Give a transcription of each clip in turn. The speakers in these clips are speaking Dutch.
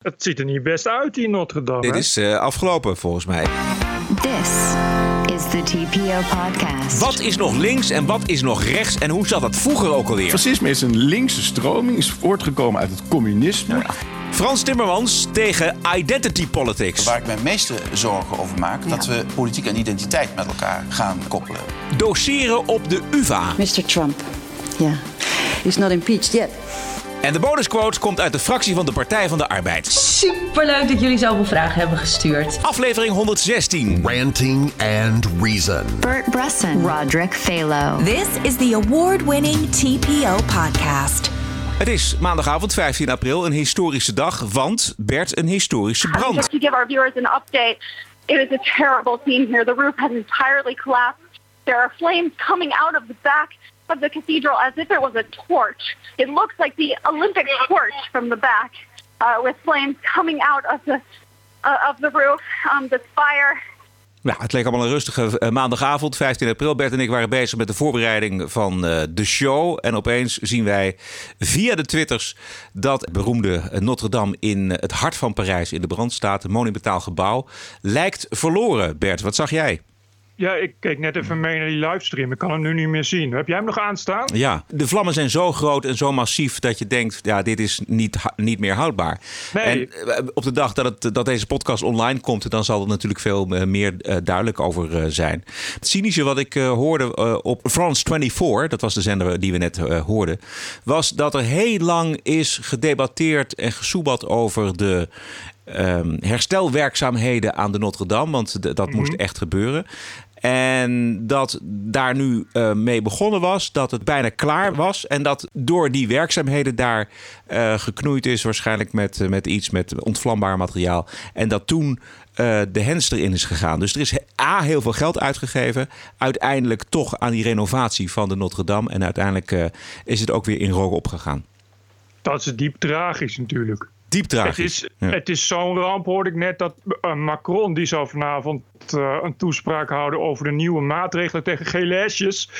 Het ziet er niet best uit, die Notre Dame. Dit hè? is eh, afgelopen volgens mij. This is the TPO podcast. Wat is nog links en wat is nog rechts en hoe zat dat vroeger ook alweer? Fascisme is een linkse stroming, is voortgekomen uit het communisme. Frans Timmermans tegen identity politics. Waar ik me meeste zorgen over maak, dat we politiek en identiteit met elkaar gaan koppelen. Doseren op de UvA. Mr. Trump, yeah, he's not impeached yet. En de bonusquote komt uit de fractie van de Partij van de Arbeid. Superleuk dat jullie zoveel vragen hebben gestuurd. Aflevering 116. Ranting and Reason. Bert Bresson, Roderick Phalo. This is the award winning TPO podcast. Het is maandagavond 15 april, een historische dag, want Bert een historische brand. Just to give our viewers an update, it is a terrible scene here. The roof has entirely collapsed. There are flames coming out of the back of the cathedral as if it was a torch. It looks like the Olympic torch from the back, uh, with flames coming out of the uh, of the roof. Um, the het leek allemaal een rustige eh, maandagavond, 15 april. Bert en ik waren bezig met de voorbereiding van eh, de show. En opeens zien wij via de twitters dat beroemde Notre Dame in het hart van Parijs in de brand staat. Een monumentaal gebouw. Lijkt verloren, Bert. Wat zag jij? Ja, ik keek net even mee naar die livestream. Ik kan hem nu niet meer zien. Heb jij hem nog aanstaan? Ja, de vlammen zijn zo groot en zo massief dat je denkt, ja, dit is niet, niet meer houdbaar. Nee. En eh, op de dag dat, het, dat deze podcast online komt, dan zal er natuurlijk veel eh, meer eh, duidelijk over zijn. Het cynische wat ik hoorde op France 24, dat was de zender die we net hoorden, was dat er heel lang is gedebatteerd en gesoebat over de ehm, herstelwerkzaamheden aan de Notre Dame, want dat moest echt gebeuren. En dat daar nu eh, mee begonnen was, dat het bijna klaar was. En dat door die werkzaamheden daar eh, geknoeid is, waarschijnlijk met, eh, met iets met ontvlambaar materiaal. En dat toen de hens erin is gegaan. Dus er is A, heel veel geld uitgegeven. Uiteindelijk toch aan die renovatie van de Notre Dame. En uiteindelijk is het ook weer in rook opgegaan. Dat is diep tragisch natuurlijk. Diep Het is, Ja. het is zo'n ramp, hoorde ik net, dat eh, Macron die zou vanavond eh, een toespraak houden over de nieuwe maatregelen tegen gele hesjes.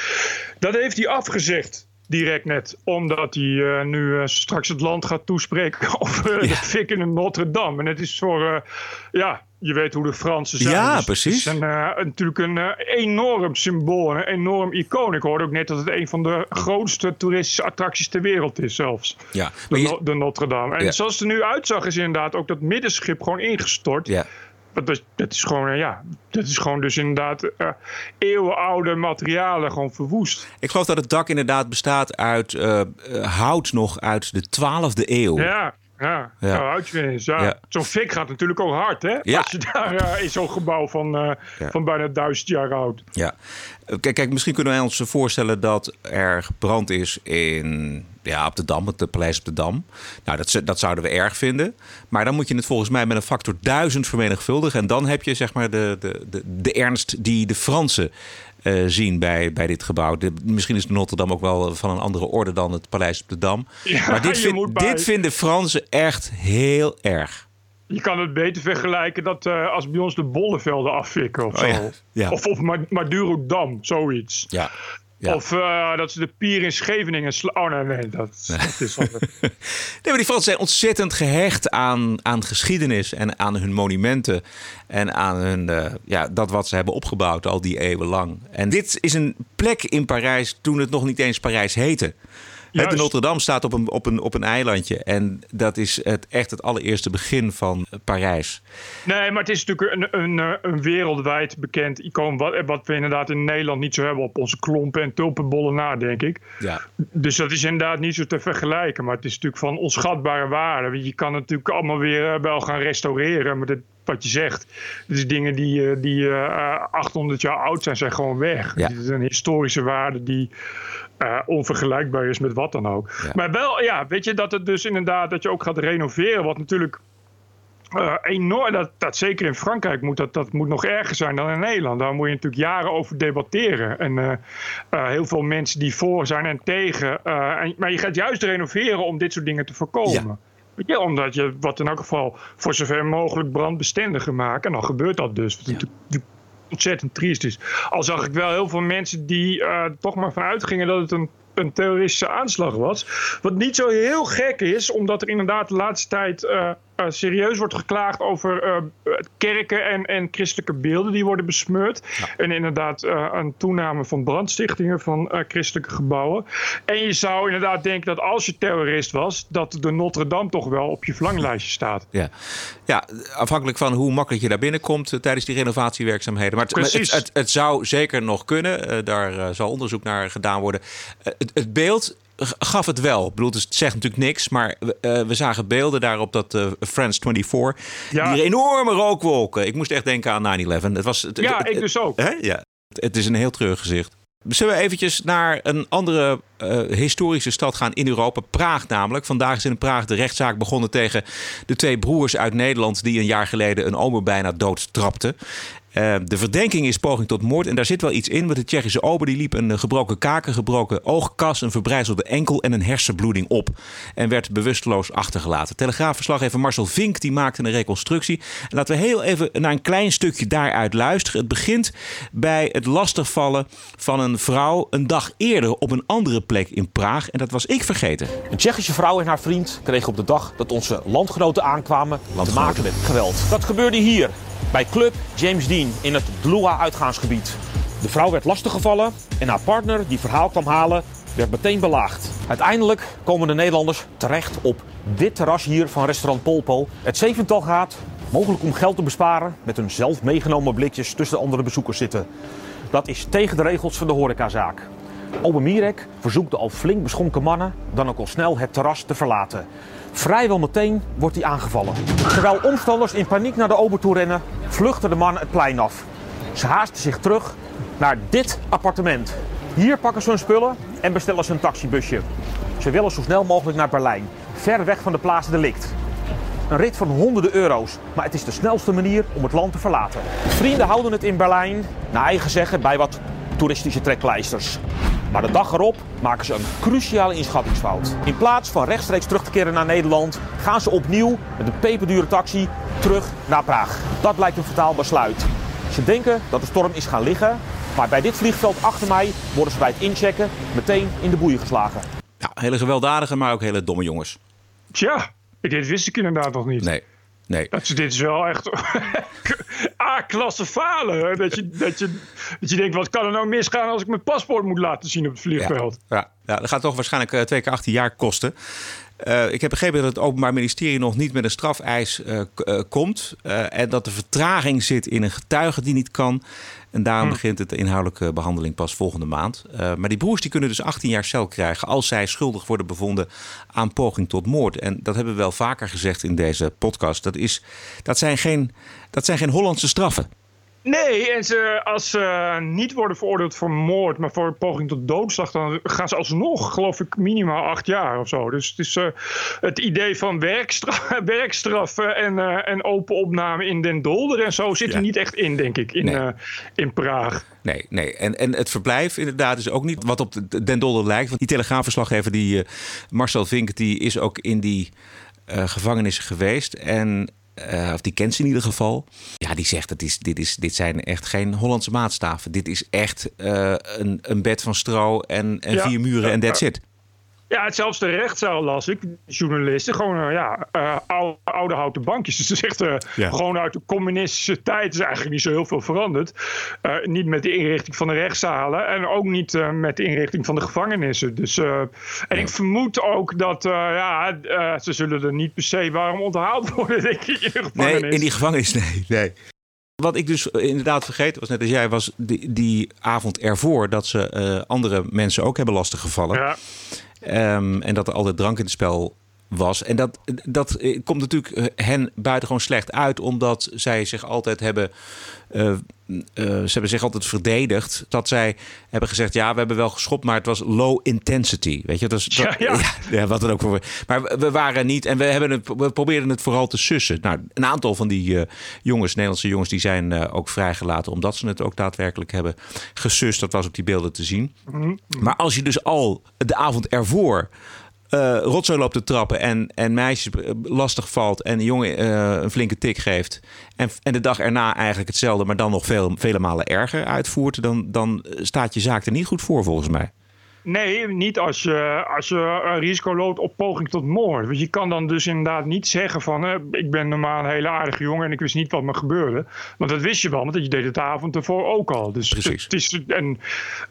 Dat heeft hij afgezegd. Direct net, omdat hij eh, nu eh, straks het land gaat toespreken over de fik in de Notre Dame. En het is voor, eh, ja, je weet hoe de Fransen zijn. Ja, Dus precies. Het is een, eh, natuurlijk een eh, enorm symbool, een enorm icoon. Ik hoorde ook net dat het een van de grootste toeristische attracties ter wereld is zelfs. Ja, De, je- de Notre Dame. En Ja. zoals het er nu uitzag, is inderdaad ook dat middenschip gewoon ingestort. ja. Dat, is, dat is gewoon, eh, ja, dat is gewoon dus inderdaad eh, eeuwenoude materialen gewoon verwoest. Ik geloof dat het dak inderdaad bestaat uit eh, hout nog uit de 12e eeuw. Ja, ja. Ja. uitvinden. Ja. Ja. Zo'n fik gaat natuurlijk ook hard, hè? Ja. Als je daar eh, in zo'n gebouw van, eh, Ja. van bijna duizend jaar oud. Ja. Kijk, kijk, misschien kunnen wij ons voorstellen dat er gebrand is in, ja, op de Dam, het paleis op de Dam. Nou, dat, dat zouden we erg vinden. Maar dan moet je het volgens mij met een factor duizend vermenigvuldigen. En dan heb je zeg maar de, de, de, de ernst die de Fransen eh, zien bij, bij dit gebouw. De, misschien is de Notre Dame ook wel van een andere orde dan het paleis op de Dam. Ja, maar dit, vind- dit vinden Fransen echt heel erg. Je kan het beter vergelijken dat eh, als bij ons de bollevelden afvikken of Oh, zo. ja. Ja. Of, of Ma- Madurodam, zoiets. Ja. Ja. Of eh, dat ze de pier in Scheveningen... sla- Oh nee, nee, dat, dat is... wel- Nee, maar die Fransen zijn ontzettend gehecht aan, aan geschiedenis en aan hun monumenten. En aan hun, eh, ja, dat wat ze hebben opgebouwd al die eeuwen lang. En dit is een plek in Parijs toen het nog niet eens Parijs heette. Hè, De Juist. Notre Dame staat op een, op, een, op een eilandje. En dat is het, echt het allereerste begin van eh, Parijs. Nee, maar het is natuurlijk een, een, eh, een wereldwijd bekend icoon. Wat, wat we inderdaad in Nederland niet zo hebben op onze klompen en tulpenbollen na, denk ik. Ja. Dus dat is inderdaad niet zo te vergelijken. Maar het is natuurlijk van onschatbare waarde. Want Je kan het natuurlijk allemaal weer eh, wel gaan restaureren. Maar dit, wat je zegt, is dingen die, eh, die eh, 800 jaar oud zijn, zijn gewoon weg. Ja. Het is een historische waarde die eh, onvergelijkbaar is met wat dan ook. Ja. Maar wel, ja, weet je, dat het dus inderdaad, dat je ook gaat renoveren. Wat natuurlijk eh, enorm, dat, dat zeker in Frankrijk moet dat, dat moet nog erger zijn dan in Nederland. Daar moet je natuurlijk jaren over debatteren. En eh, heel veel mensen die voor zijn en tegen. en, maar je gaat juist renoveren om dit soort dingen te voorkomen. Ja. Weet je, omdat je wat in elk geval voor zover mogelijk brandbestendiger maakt. En dan gebeurt dat dus. Ontzettend triest is. Al zag ik wel heel veel mensen die eh, toch maar vanuit gingen dat het een een terroristische aanslag was. Wat niet zo heel gek is, omdat er inderdaad de laatste tijd eh, serieus wordt geklaagd over uh, kerken en, en christelijke beelden die worden besmeurd. En inderdaad een toename van brandstichtingen van christelijke gebouwen. En je zou inderdaad denken dat als je terrorist was, dat de Notre Dame toch wel op je verlanglijstje staat. Ja, ja afhankelijk van hoe makkelijk je daar binnenkomt tijdens die renovatiewerkzaamheden. Maar het, het, het, het, zou zeker nog kunnen. daar zal onderzoek naar gedaan worden. het, het beeld gaf het wel. Ik bedoel, het zegt natuurlijk niks, maar uh, we zagen beelden daarop dat uh, France 24, ja. die enorme rookwolken. Ik moest echt denken aan 9-11. Het was, het, ja, ik dus ook. Hè? Ja, het is een heel treurig gezicht. Zullen we eventjes naar een andere uh, historische stad gaan in Europa? Praag namelijk. Vandaag is in Praag de rechtszaak begonnen tegen de twee broers uit Nederland... die een jaar geleden een omer bijna dood trapten. Uh, de verdenking is poging tot moord. En daar zit wel iets in. Want de Tsjechische ober die liep een gebroken kaken, gebroken oogkas, een verbrijzelde enkel en een hersenbloeding op. En werd bewusteloos achtergelaten. Telegraafverslaggever Marcel Vink die maakte een reconstructie. En laten we heel even naar een klein stukje daaruit luisteren. Het begint bij het lastigvallen van een vrouw een dag eerder op een andere plek in Praag. En dat was ik vergeten. Een Tsjechische vrouw en haar vriend kregen op de dag dat onze landgenoten aankwamen te maken met geweld. Dat gebeurde hier bij Club James Dean in het Dlua uitgaansgebied. De vrouw werd lastiggevallen en haar partner, die verhaal kwam halen, werd meteen belaagd. Uiteindelijk komen de Nederlanders terecht op dit terras hier van restaurant Polpo. Het zevental gaat, mogelijk om geld te besparen, met hun zelf meegenomen blikjes tussen de andere bezoekers zitten. Dat is tegen de regels van de horecazaak. Ober Mirek verzoekt de al flink beschonken mannen dan ook al snel het terras te verlaten. Vrijwel meteen wordt hij aangevallen. Terwijl omstanders in paniek naar de ober toe rennen, vluchten de mannen het plein af. Ze haasten zich terug naar dit appartement. Hier pakken ze hun spullen en bestellen ze een taxibusje. Ze willen zo snel mogelijk naar Berlijn, ver weg van de plaats delict. Een rit van honderden euro's, maar het is de snelste manier om het land te verlaten. Vrienden houden het in Berlijn, naar eigen zeggen, bij wat toeristische trekpleisters. Maar de dag erop maken ze een cruciale inschattingsfout. In plaats van rechtstreeks terug te keren naar Nederland, gaan ze opnieuw met een peperdure taxi terug naar Praag. Dat blijkt een fataal besluit. Ze denken dat de storm is gaan liggen, maar bij dit vliegveld achter mij worden ze bij het inchecken meteen in de boeien geslagen. Ja, hele gewelddadige, maar ook hele domme jongens. Tja, dit wist ik inderdaad nog niet. Nee. Nee. Dat, dit is wel echt A-klasse falen. Dat je, dat, je, dat je denkt, wat kan er nou misgaan als ik mijn paspoort moet laten zien op het vliegveld? Ja, ja. dat gaat toch waarschijnlijk uh, twee keer 18 jaar kosten. Uh, ik heb begrepen dat het Openbaar Ministerie nog niet met een strafeis uh, komt. en dat de vertraging zit in een getuige die niet kan. En daarom hm. begint het de inhoudelijke behandeling pas volgende maand. Maar die broers die kunnen dus 18 jaar cel krijgen als zij schuldig worden bevonden aan poging tot moord. En dat hebben we wel vaker gezegd in deze podcast. Dat, is, dat, zijn, geen, dat zijn geen Hollandse straffen. Nee, en ze, als ze niet worden veroordeeld voor moord, maar voor poging tot doodslag, dan gaan ze alsnog, geloof ik, minimaal acht jaar of zo. Dus het is uh, het idee van werkstraf, werkstraffen en, uh, en open opname in Den Dolder en zo zit er niet echt in, denk ik, in, nee. uh, in Praag. Nee, nee. En, en het verblijf inderdaad is ook niet wat op Den Dolder lijkt. Want die telegraafverslaggever, die Marcel Vink, die is ook in die gevangenissen geweest. En uh, of die kent ze in ieder geval. Ja, die zegt dat is, dit, is, dit zijn echt geen Hollandse maatstaven. Dit is echt uh, een, een bed van stro en, en ja, vier muren en that's it. Ja, zelfs de rechtszaal las ik, journalisten, gewoon uh, ja, uh, oude, oude, houten bankjes. Dus is echt uh, ja. gewoon uit de communistische tijd is eigenlijk niet zo heel veel veranderd. niet met de inrichting van de rechtszalen en ook niet met de inrichting van de gevangenissen. Dus, en ja. ik vermoed ook dat ja, ze zullen er niet per se waarom onthaald worden, denk ik, in de gevangenis. Nee, in die gevangenis, nee. nee. Wat ik dus inderdaad vergeten was, net als jij, was die, die avond ervoor dat ze andere mensen ook hebben lastiggevallen. Ja. Um, en dat er altijd drank in het spel was. En dat, dat komt natuurlijk hen buitengewoon slecht uit, omdat zij zich altijd hebben. Uh, uh, ze hebben zich altijd verdedigd. Dat zij hebben gezegd: ja, we hebben wel geschopt, maar het was low intensity. Weet je, dat is, dat, ja, ja. ja, ja, wat dan ook voor. Maar we waren niet en we, hebben het, we probeerden het vooral te sussen. Nou, een aantal van die uh, jongens, Nederlandse jongens, die zijn ook vrijgelaten omdat ze het ook daadwerkelijk hebben gesust. Dat was op die beelden te zien. Mm -hmm. Maar als je dus al de avond ervoor uh, rotzooi loopt te trappen en, en meisjes lastig valt en een jongen uh, een flinke tik geeft. En, en de dag erna eigenlijk hetzelfde, maar dan nog veel, vele malen erger uitvoert. Dan, dan staat je zaak er niet goed voor volgens mij. Nee, niet als je, als je een risico loopt op poging tot moord. Want je kan dan dus inderdaad niet zeggen van... eh, ik ben normaal een hele aardige jongen en ik wist niet wat me gebeurde. Want dat wist je wel, want je deed het de avond ervoor ook al. Dus Precies. het is een,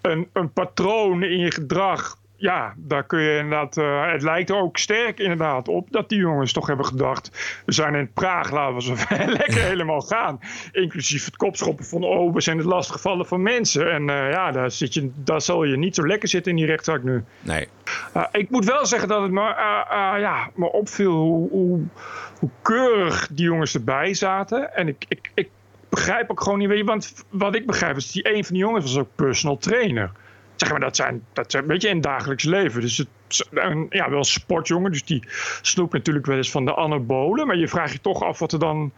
een, een patroon in je gedrag... Ja, daar kun je inderdaad. eh, het lijkt er ook sterk inderdaad op dat die jongens toch hebben gedacht. We zijn in Praag, laten we zo lekker helemaal gaan. Inclusief het kopschoppen van. We zijn het lastiggevallen van mensen. En eh, ja, daar, zit je, daar zal je niet zo lekker zitten in die rechtszaak nu. Nee. Uh, ik moet wel zeggen dat het me, ja, me opviel hoe, hoe, hoe, keurig die jongens erbij zaten. En ik, ik, ik begrijp ook gewoon niet, want wat ik begrijp is die een van die jongens was ook personal trainer. Zeg maar, dat zijn, dat zijn een beetje in het dagelijks leven. Dus het, ja, wel een sportjongen, dus die snoept natuurlijk wel eens van de anabolen. Maar je vraagt je toch af wat er dan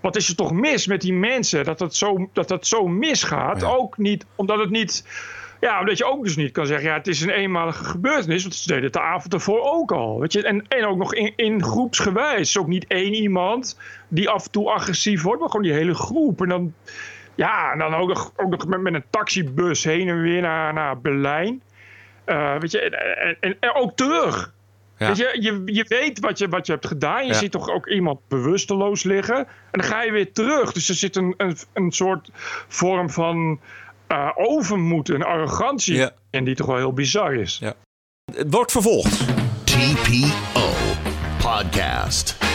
wat is er toch mis met die mensen dat dat zo, dat dat zo misgaat? Ja. Ook niet omdat het niet. Ja, omdat je ook dus niet kan zeggen, ja, het is een eenmalige gebeurtenis. Want ze deden het de avond ervoor ook al. Weet je? En, en ook nog in, in groepsgewijs. Ook niet één iemand die af en toe agressief wordt, maar gewoon die hele groep. En dan, ja, en dan ook nog, ook nog met, met een taxibus heen en weer naar, naar Berlijn. Uh, weet je, en, en, en ook terug. Ja. Weet je, je, je weet wat je, wat je hebt gedaan. Je ja. ziet toch ook iemand bewusteloos liggen. En dan ga je weer terug. Dus er zit een, een, een soort vorm van uh, overmoed en arrogantie ja. in die toch wel heel bizar is. Het wordt vervolgd. TPO Podcast.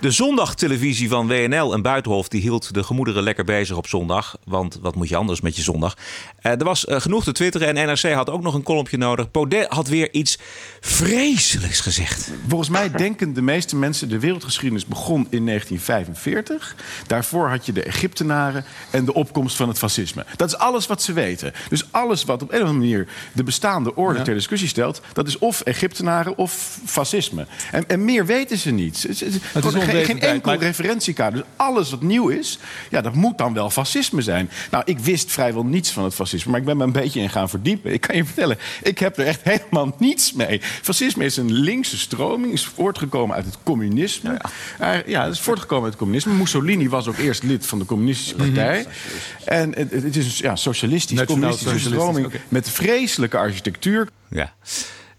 De zondagtelevisie van WNL en Buitenhof die hield de gemoederen lekker bezig op zondag. Want wat moet je anders met je zondag? Uh, er was uh, genoeg te twitteren en NRC had ook nog een kolompje nodig. Baudet had weer iets vreselijks gezegd. Volgens mij denken de meeste mensen de wereldgeschiedenis begon in 1945. Daarvoor had je de Egyptenaren en de opkomst van het fascisme. Dat is alles wat ze weten. Dus alles wat op een of andere manier de bestaande orde ja. ter discussie stelt... dat is of Egyptenaren of fascisme. En, en meer weten ze niet. Het is, het is geen, geen enkel maar... referentiekader. Dus alles wat nieuw is, ja, dat moet dan wel fascisme zijn. Nou, ik wist vrijwel niets van het fascisme, maar ik ben me een beetje in gaan verdiepen. Ik kan je vertellen, ik heb er echt helemaal niets mee. Fascisme is een linkse stroming, is voortgekomen uit het communisme. Ja, uh, ja het is voortgekomen uit het communisme. Mussolini was ook eerst lid van de communistische partij. Mm -hmm. En het, het, is een ja, socialistisch, communistische stroming okay. met vreselijke architectuur. Ja.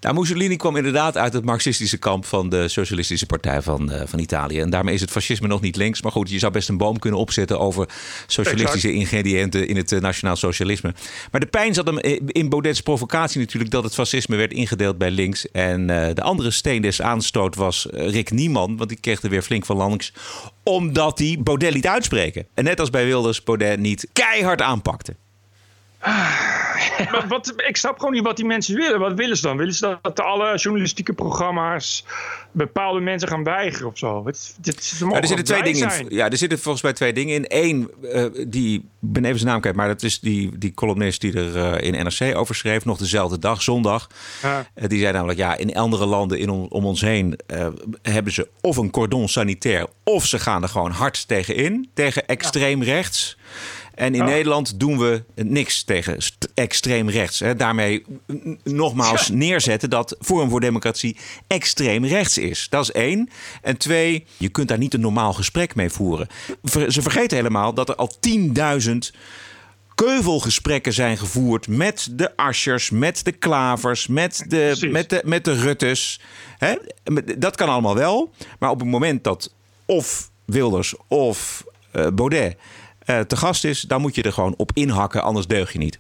Nou, Mussolini kwam inderdaad uit het marxistische kamp van de Socialistische Partij van, uh, van Italië. En daarmee is het fascisme nog niet links. Maar goed, je zou best een boom kunnen opzetten over socialistische exact. ingrediënten in het uh, nationaal socialisme. Maar de pijn zat hem in Baudet's provocatie natuurlijk dat het fascisme werd ingedeeld bij links. En uh, de andere steen des aanstoot was Rick Nieman, want die kreeg er weer flink van langs. Omdat hij Baudet liet uitspreken. En net als bij Wilders Baudet niet keihard aanpakte. Maar wat, ik snap gewoon niet wat die mensen willen. Wat willen ze dan? Willen ze dat alle journalistieke programma's bepaalde mensen gaan weigeren of zo? Het, dit, ja, er zitten twee dingen in. Ja, er zitten volgens mij twee dingen in. Eén, uh, die ik ben even zijn naam kwijt, maar dat is die, die columnist die er uh, in NRC over schreef, nog dezelfde dag, zondag. Ja. Uh, die zei namelijk, ja, in andere landen in om ons heen hebben ze of een cordon sanitair, of ze gaan er gewoon hard tegen in, tegen extreem ja. rechts. En in oh. Nederland doen we niks tegen extreem rechts. Hè. Daarmee nogmaals ja. neerzetten dat Forum voor Democratie extreem rechts is. Dat is één. En twee, je kunt daar niet een normaal gesprek mee voeren. Ze vergeten helemaal dat er al 10.000 keuvelgesprekken zijn gevoerd met de Aschers, met de Klavers, met de, met de, met de Ruttes. Hè? Dat kan allemaal wel. Maar op het moment dat of Wilders of uh, Baudet te gast is, dan moet je er gewoon op inhakken, anders deug je niet.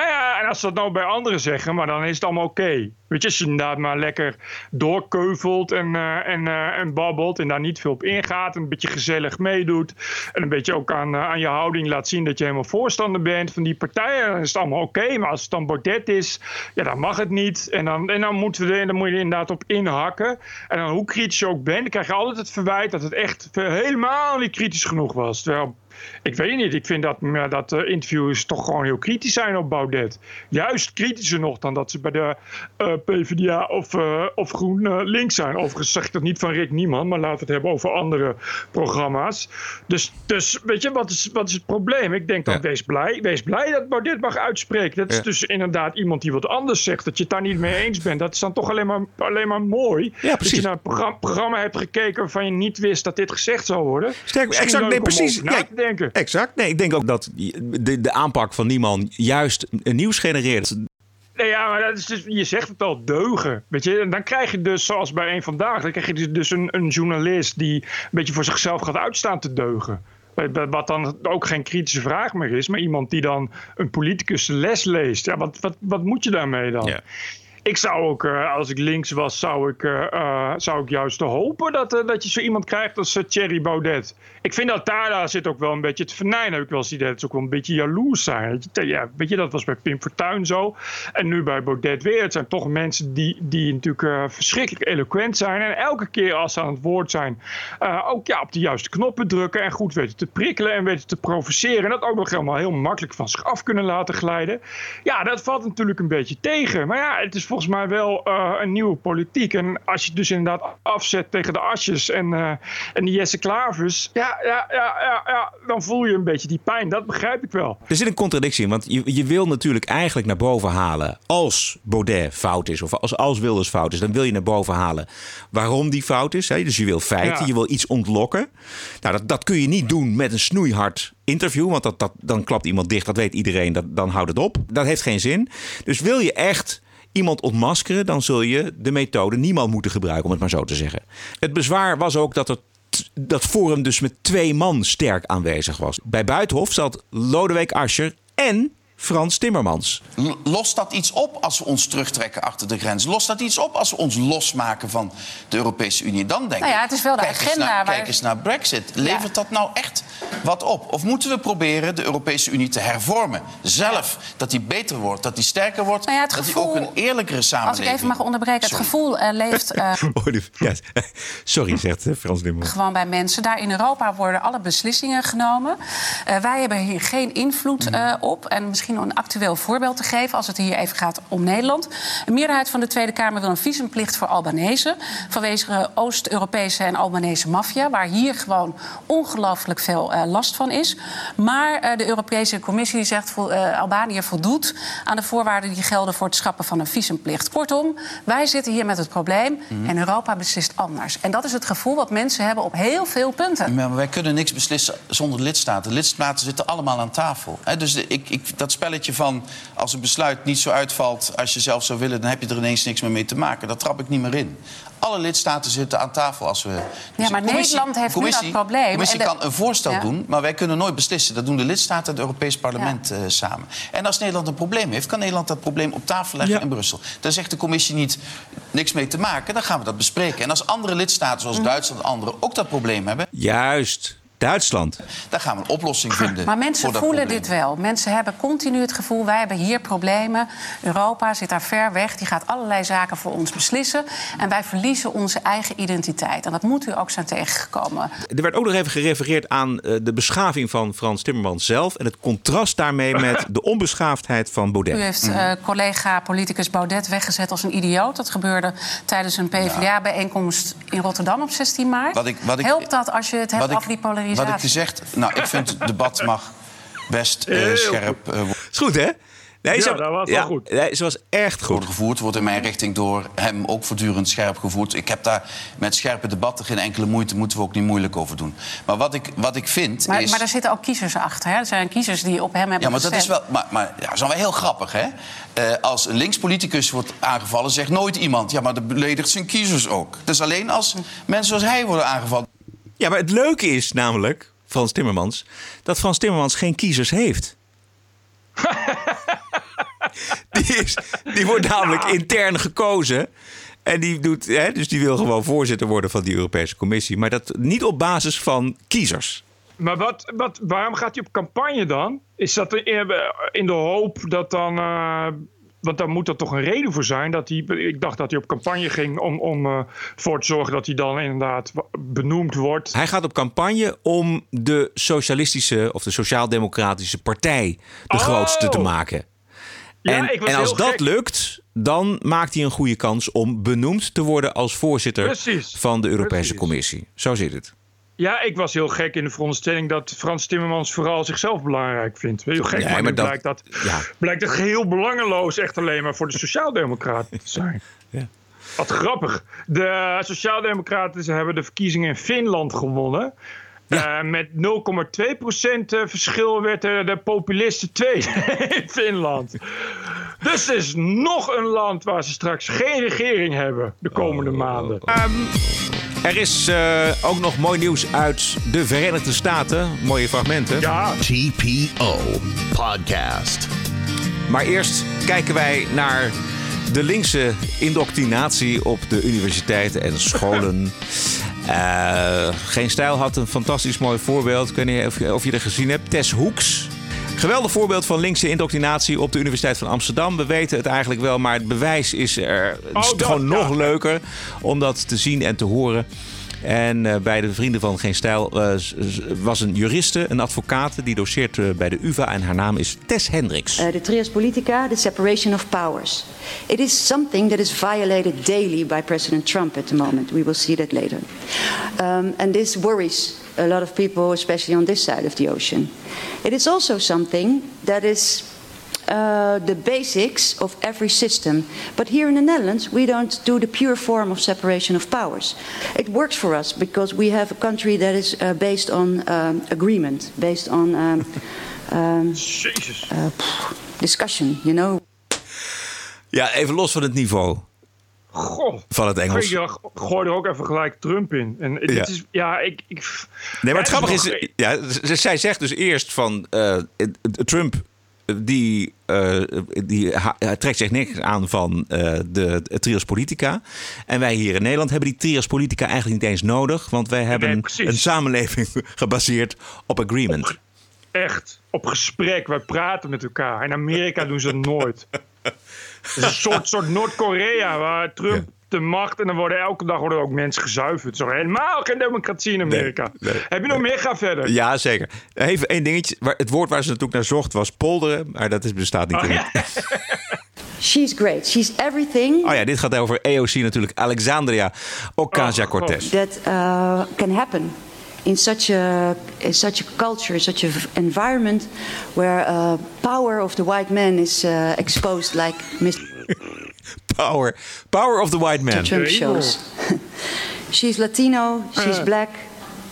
Ja, en als ze dat nou bij anderen zeggen, maar dan is het allemaal oké. Weet je, als je inderdaad maar lekker doorkeuvelt en, uh, en, uh, en babbelt en daar niet veel op ingaat. En een beetje gezellig meedoet. En een beetje ook aan, uh, aan je houding laat zien dat je helemaal voorstander bent van die partijen. Dan is het allemaal oké. Maar als het dan Baudet is, ja, dan mag het niet. En dan, en dan, moeten we dan moet je er inderdaad op inhakken. En dan hoe kritisch je ook bent, dan krijg je altijd het verwijt dat het echt helemaal niet kritisch genoeg was. Terwijl ik weet niet. Ik vind dat, ja, dat uh, interviewers toch gewoon heel kritisch zijn op Baudet. Juist kritischer nog dan dat ze bij de uh, PvdA of, uh, of GroenLinks zijn. Overigens zeg ik dat niet van Rick Nieman, maar laten we het hebben over andere programma's. Dus, dus weet je, wat is, wat is het probleem? Ik denk dan, ja. wees, blij, wees blij dat Baudet mag uitspreken. Dat is ja. dus inderdaad iemand die wat anders zegt. Dat je het daar niet mee eens bent. Dat is dan toch alleen maar, alleen maar mooi. Ja, dat je naar een programma, programma hebt gekeken waarvan je niet wist dat dit gezegd zou worden. Sterk, exact, nee, precies. Ja, denken. Exact. Nee, ik denk ook dat de, de aanpak van Nieman juist nieuws genereert. Nee, ja, maar dat is dus, je zegt het al, deugen. Weet je? En dan krijg je dus, zoals bij een vandaag, dan krijg je dus- dus een, een journalist die een beetje voor zichzelf gaat uitstaan te deugen. Wat- dan ook geen kritische vraag meer is, maar iemand die dan een politicus les leest. Ja, wat, wat, wat moet je daarmee dan? Ja. Ik zou ook, eh, als ik links was, zou ik, eh, eh, zou ik juist hopen dat, dat je zo iemand krijgt als Thierry Baudet. Ik vind dat daar, zit ook wel een beetje te vernijnen. Heb ik wel eens het idee dat ze ook wel een beetje jaloers zijn. Ja, weet je, dat was bij Pim Fortuyn zo. En nu bij Baudet weer. Het zijn toch mensen die, die natuurlijk eh, verschrikkelijk eloquent zijn. En elke keer als ze aan het woord zijn, eh, ook ja, op de juiste knoppen drukken. En goed weten te prikkelen en weten te provoceren. En dat ook nog helemaal heel makkelijk van zich af kunnen laten glijden. Ja, dat valt natuurlijk een beetje tegen. Maar ja, het is volgens mij wel eh, een nieuwe politiek. En als je het dus inderdaad afzet tegen de Asjes en, en Jesse Klavers. Ja, ja, ja, ja, ja, dan voel je een beetje die pijn. Dat begrijp ik wel. Er zit een contradictie in, want je, je wil natuurlijk eigenlijk naar boven halen als Baudet fout is, of als, als Wilders fout is, dan wil je naar boven halen waarom die fout is. Hè? Dus je wil feiten, Ja. je wil iets ontlokken. Nou, dat, dat kun je niet doen met een snoeihard interview, want dat, dat, dan klapt iemand dicht, dat weet iedereen, dat, dan houdt het op. Dat heeft geen zin. Dus wil je echt iemand ontmaskeren, dan zul je de methode niemand moeten gebruiken, om het maar zo te zeggen. Het bezwaar was ook dat er dat Forum dus met twee man sterk aanwezig was. Bij Buitenhof zat Lodewijk Asscher en Frans Timmermans. Lost dat iets op als we ons terugtrekken achter de grens? Lost dat iets op als we ons losmaken van de Europese Unie? Dan denk ik. Nou ja, het is wel de kijk eens Naar, Kijk eens naar Brexit. Levert dat nou echt wat op? Of moeten we proberen de Europese Unie te hervormen? Zelf. Dat die beter wordt, dat die sterker wordt. Nou ja, het dat die ook een eerlijkere Als samenleving ik even mag onderbreken, het Sorry. gevoel eh, leeft eh, Oh, sorry, zegt eh, Frans Timmermans. gewoon bij mensen. Daar in Europa worden alle beslissingen genomen. Eh, wij hebben hier geen invloed eh, op. En misschien een actueel voorbeeld te geven, als het hier even gaat om Nederland. Een meerderheid van de Tweede Kamer wil een visumplicht voor Albanese. Vanwege Oost-Europese en Albanese maffia, waar hier gewoon ongelooflijk veel eh, last van is. Maar eh, de Europese Commissie zegt vo- eh, Albanië voldoet aan de voorwaarden die gelden voor het schrappen van een visumplicht. Kortom, wij zitten hier met het probleem en Europa beslist anders. En dat is het gevoel wat mensen hebben op heel veel punten. Maar wij kunnen niks beslissen zonder de lidstaten. De lidstaten zitten allemaal aan tafel. Hè, dus de- ik, ik, dat spelletje van als een besluit niet zo uitvalt als je zelf zou willen, dan heb je er ineens niks meer mee te maken. Dat trap ik niet meer in. Alle lidstaten zitten aan tafel als we. Dus maar de Nederland heeft nu dat probleem. De commissie de- kan een voorstel Ja. doen, maar wij kunnen nooit beslissen. Dat doen de lidstaten en het Europees Parlement eh, samen. En als Nederland een probleem heeft, kan Nederland dat probleem op tafel leggen Ja. in Brussel. Dan zegt de commissie niet niks mee te maken, dan gaan we dat bespreken. En als andere lidstaten, zoals Mhm. Duitsland en anderen, ook dat probleem hebben, Juist, Duitsland. dan gaan we een oplossing vinden. Maar mensen voor dat voelen probleem. dit wel. Mensen hebben continu het gevoel, wij hebben hier problemen. Europa zit daar ver weg, die gaat allerlei zaken voor ons beslissen. En wij verliezen onze eigen identiteit. En dat moet u ook zijn tegengekomen. Er werd ook nog even gerefereerd aan eh, de beschaving van Frans Timmermans zelf. En het contrast daarmee met de onbeschaafdheid van U Baudet. heeft eh, collega-politicus Baudet weggezet als een idioot. Dat gebeurde tijdens een PvdA-bijeenkomst in Rotterdam op 16 maart. Wat ik- wat ik- Helpt dat als je het hebt over die Wat ik gezegd, nou, ik vind het debat mag best eh, scherp eh, Is goed, hè? Nee, Ja, ze, dat was wel goed. Nee, ze was echt goed. worden gevoerd. Wordt in mijn richting door hem ook voortdurend scherp gevoerd. Ik heb daar met scherpe debatten geen enkele moeite. Moeten we ook niet moeilijk over doen. Maar wat ik, wat ik vind Maar, is... maar daar zitten ook kiezers achter. Hè? Er zijn kiezers die op hem hebben Ja, maar dat is wel. Maar, maar ja, dat is wel heel grappig, hè? Eh, als een linkspoliticus wordt aangevallen, zegt nooit iemand. Ja, maar dat beledigt zijn kiezers ook. Dus alleen als mensen zoals hij worden aangevallen. Ja, maar het leuke is namelijk, Frans Timmermans, dat Frans Timmermans geen kiezers heeft. die, is, die wordt namelijk intern gekozen. En die doet, hè, dus die wil gewoon voorzitter worden van die Europese Commissie. Maar dat niet op basis van kiezers. Maar wat, wat, waarom gaat hij op campagne dan? Is dat in, de hoop dat dan. eh, want daar moet er toch een reden voor zijn. Dat hij, ik dacht dat hij op campagne ging om, om eh, voor te zorgen dat hij dan inderdaad benoemd wordt. Hij gaat op campagne om de socialistische of de sociaal-democratische partij de Oh! grootste te maken. En, als dat gek. lukt, dan maakt hij een goede kans om benoemd te worden als voorzitter Precies. van de Europese Precies. Commissie. Zo zit het. Ja, ik was heel gek in de veronderstelling dat Frans Timmermans vooral zichzelf belangrijk vindt. Heel gek, Nee, maar, maar nu dat- blijkt, dat, ja. blijkt het geheel belangeloos echt alleen maar voor de Sociaaldemocraten te zijn. Ja. Wat grappig. De Sociaaldemocraten hebben de verkiezingen in Finland gewonnen. Eh, met 0,2% verschil werd de, de populisten tweede in Finland. Dus het is nog een land waar ze straks geen regering hebben de komende maanden. Ehm, er is eh, ook nog mooi nieuws uit de Verenigde Staten. Mooie fragmenten. Ja. TPO Podcast. Maar eerst kijken wij naar de linkse indoctrinatie op de universiteiten en scholen. Eh, Geen Stijl had een fantastisch mooi voorbeeld. Ik weet niet of je, of je er gezien hebt. Tess Hoeks. Geweldig voorbeeld van linkse indoctrinatie op de Universiteit van Amsterdam. We weten het eigenlijk wel, maar het bewijs is er het is Oh, dat, gewoon nog ja. leuker om dat te zien en te horen. En eh, bij de Vrienden van Geen Stijl eh, was een juriste, een advocaat, die doseert eh, bij de UvA en haar naam is Tess Hendricks. Uh, the trias politica, the separation of powers. It is something that is violated daily by President Trump at the moment. We will see that later. Um, and this worries a lot of people, especially on this side of the ocean. It is also something that is uh, the basics of every system. But here in the Netherlands, we don't do the pure form of separation of powers. It works for us because we have a country that is uh, based on um, agreement, based on um, um, uh, pff, discussion, you know. Ja, even los van het niveau Goh. van het Engels. Ik gooi er ook even gelijk Trump in. En Ja. is, ja, ik... ik Nee, maar het grappige is, nog- ja, zij zegt dus eerst van eh, Trump die, eh, die trekt zich niks aan van eh, de, de trios politica. En wij hier in Nederland hebben die trios politica eigenlijk niet eens nodig, want wij hebben een samenleving gebaseerd op agreement. Echt, op gesprek. Wij praten met elkaar. In Amerika doen ze dat nooit. Het is een soort, soort Noord-Korea waar Trump de macht... en dan worden elke dag worden ook mensen gezuiverd. Zo helemaal geen democratie in Amerika. Heb je nog meer? Ga verder. Ja, zeker. Even één dingetje. Waar- Het woord waar ze natuurlijk naar zocht was polderen, maar dat is, bestaat niet Oh, in ja. She's great. She's everything Oh ja, dit gaat over AOC natuurlijk. Alexandria Ocasio-Cortez. that uh, can happen in such a in such a culture, such a v- environment where uh, power of the white man is uh, exposed, like Mr. Power. Power of the white man. Trump shows. she's Latino. She's Uh. black.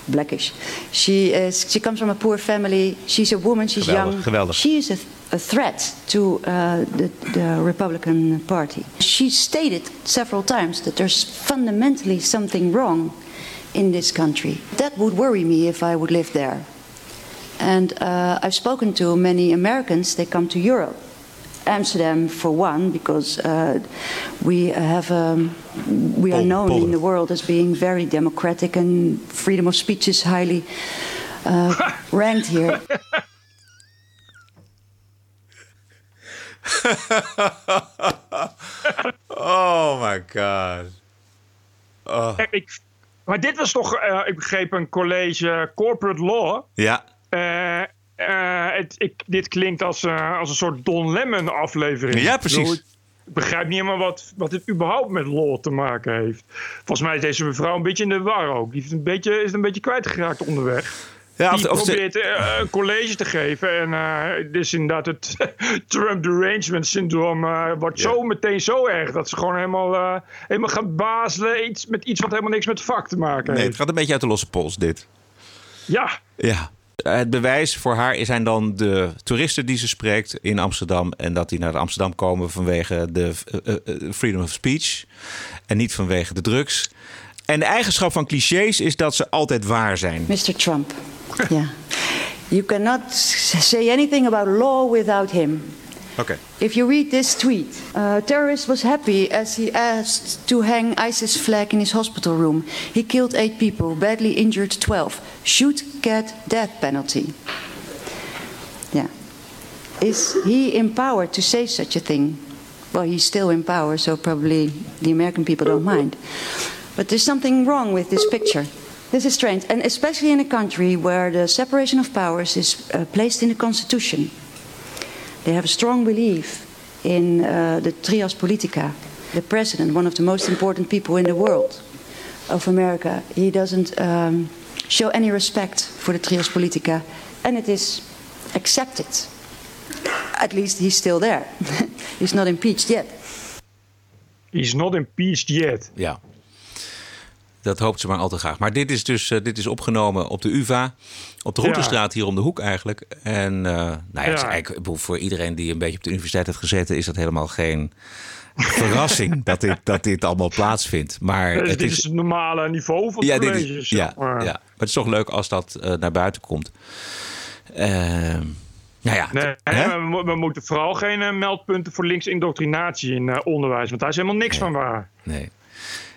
Blackish. She is. She comes from a poor family. She's a woman. She's Geweldig, young. geweldig. She is a, a threat to uh, the, the Republican Party. She stated several times that there's fundamentally something wrong in this country. That would worry me if I would live there. And uh, I've spoken to many Americans. They come to Europe. Amsterdam, for one, because uh, we have um, we are Pol- known in the world as being very democratic, and freedom of speech is highly uh, ranked here. oh my god. Oh. Eh, Ik, maar dit was toch, eh, ik begreep, een college corporate law. Ja. Eh, eh, het, ik, dit klinkt als, als een soort Don Lemon aflevering. Ja, Ik precies. Ik begrijp niet helemaal wat, wat dit überhaupt met law te maken heeft. Volgens mij is deze mevrouw een beetje in de war ook. Die is een beetje, is een beetje kwijtgeraakt onderweg. Ja, die of- of ze- probeert eh, een college te geven. En eh dus inderdaad het Trump derangement syndroom eh, wordt zo meteen zo erg... dat ze gewoon helemaal, eh, helemaal gaat bazelen iets, met iets wat helemaal niks met vak te maken Nee, het heeft. gaat een beetje uit de losse pols, dit. Ja, Ja. Het bewijs voor haar zijn dan de toeristen die ze spreekt in Amsterdam. En dat die naar Amsterdam komen vanwege de freedom of speech. En niet vanwege de drugs. En de eigenschap van clichés is dat ze altijd waar zijn. Mr. Trump. Yeah. You cannot say anything about law without him. Okay. If you read this tweet, uh, terrorist was happy as he asked to hang ISIS flag in his hospital room. He killed eight people, badly injured 12. Should get death penalty. Yeah. Is he in power to say such a thing? Well, he's still in power, so probably the American people don't mind. But there's something wrong with this picture. This is strange, and especially in a country where the separation of powers is uh, placed in the constitution. They have a strong belief in uh, the trias politica. The president, one of the most important people in the world of America, he doesn't um, show any respect for the trias politica, and it is accepted. At least he's still there. he's not impeached yet. he's not impeached yet. Ja. Dat hoopt ze maar al te graag. Maar dit is dus dit is opgenomen op de UvA. Op de Routestraat hier om de hoek eigenlijk. En nou ja, eigenlijk, voor iedereen die een beetje op de universiteit heeft gezeten... is dat helemaal geen verrassing dat, dit, dat dit allemaal plaatsvindt. Maar dus het dit is, is het normale niveau van ja, de dit is, colleges. ja, maar. ja, maar het is toch leuk als dat uh, naar buiten komt. Uh, nou ja, nee, we, we, moeten vooral geen uh, meldpunten voor links indoctrinatie in onderwijs, want daar is helemaal niks nee, van waar. Nee.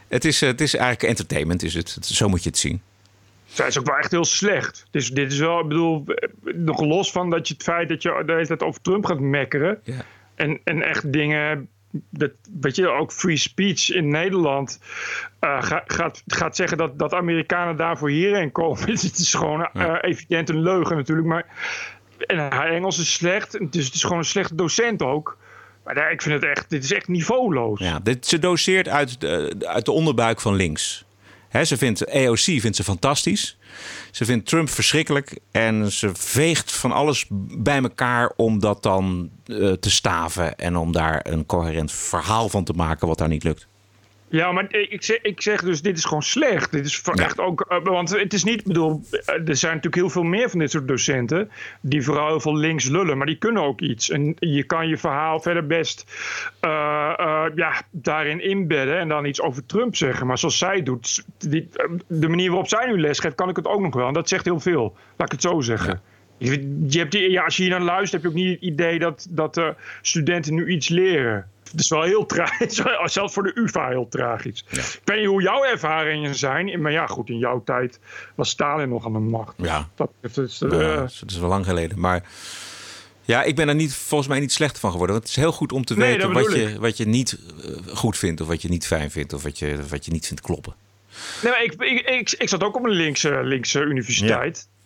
Het is, het is eigenlijk entertainment, is het. Zo moet je het zien. Zij is ook wel echt heel slecht. Dus dit is wel, ik bedoel, nog los van dat je het feit dat je de hele tijd over Trump gaat mekkeren. Ja. En, en echt dingen dat, weet je, ook free speech in Nederland uh, ga, gaat, gaat zeggen dat, dat Amerikanen daarvoor hierheen komen. het is gewoon uh, ja. evident een leugen natuurlijk. Maar, en haar Engels is slecht, dus het is gewoon een slechte docent ook. Maar ik vind het echt, dit is echt niveauloos. Ja, dit, ze doseert uit de, uit de onderbuik van links. He, ze vindt AOC vindt ze fantastisch. Ze vindt Trump verschrikkelijk. En ze veegt van alles bij elkaar om dat dan uh, te staven. En om daar een coherent verhaal van te maken wat daar niet lukt. Ja, maar ik zeg, ik zeg dus, dit is gewoon slecht. Dit is ja. echt ook, uh, want het is niet, bedoel, er zijn natuurlijk heel veel meer van dit soort docenten die vooral heel veel links lullen, maar die kunnen ook iets. En je kan je verhaal verder best uh, uh, ja, daarin inbedden en dan iets over Trump zeggen. Maar zoals zij doet, die, de manier waarop zij nu les geeft, kan ik het ook nog wel. En dat zegt heel veel, laat ik het zo zeggen. Ja. Je, hebt ja, als je hier naar luistert, heb je ook niet het idee dat, dat studenten nu iets leren. Het is wel heel tragisch. Zelfs voor de UvA heel tragisch. Ja. Ik weet niet hoe jouw ervaringen zijn. Maar ja, goed, in jouw tijd was Stalin nog aan de macht. Ja, dat, is, uh, ja, dat is wel lang geleden. Maar ja, ik ben er niet, volgens mij niet slechter van geworden. Want het is heel goed om te nee, weten wat je, wat je niet uh, goed vindt. Of wat je niet fijn vindt. Of wat je, wat je niet vindt kloppen. Nee, maar ik, ik, ik, ik zat ook op een linkse, linkse universiteit. Ja.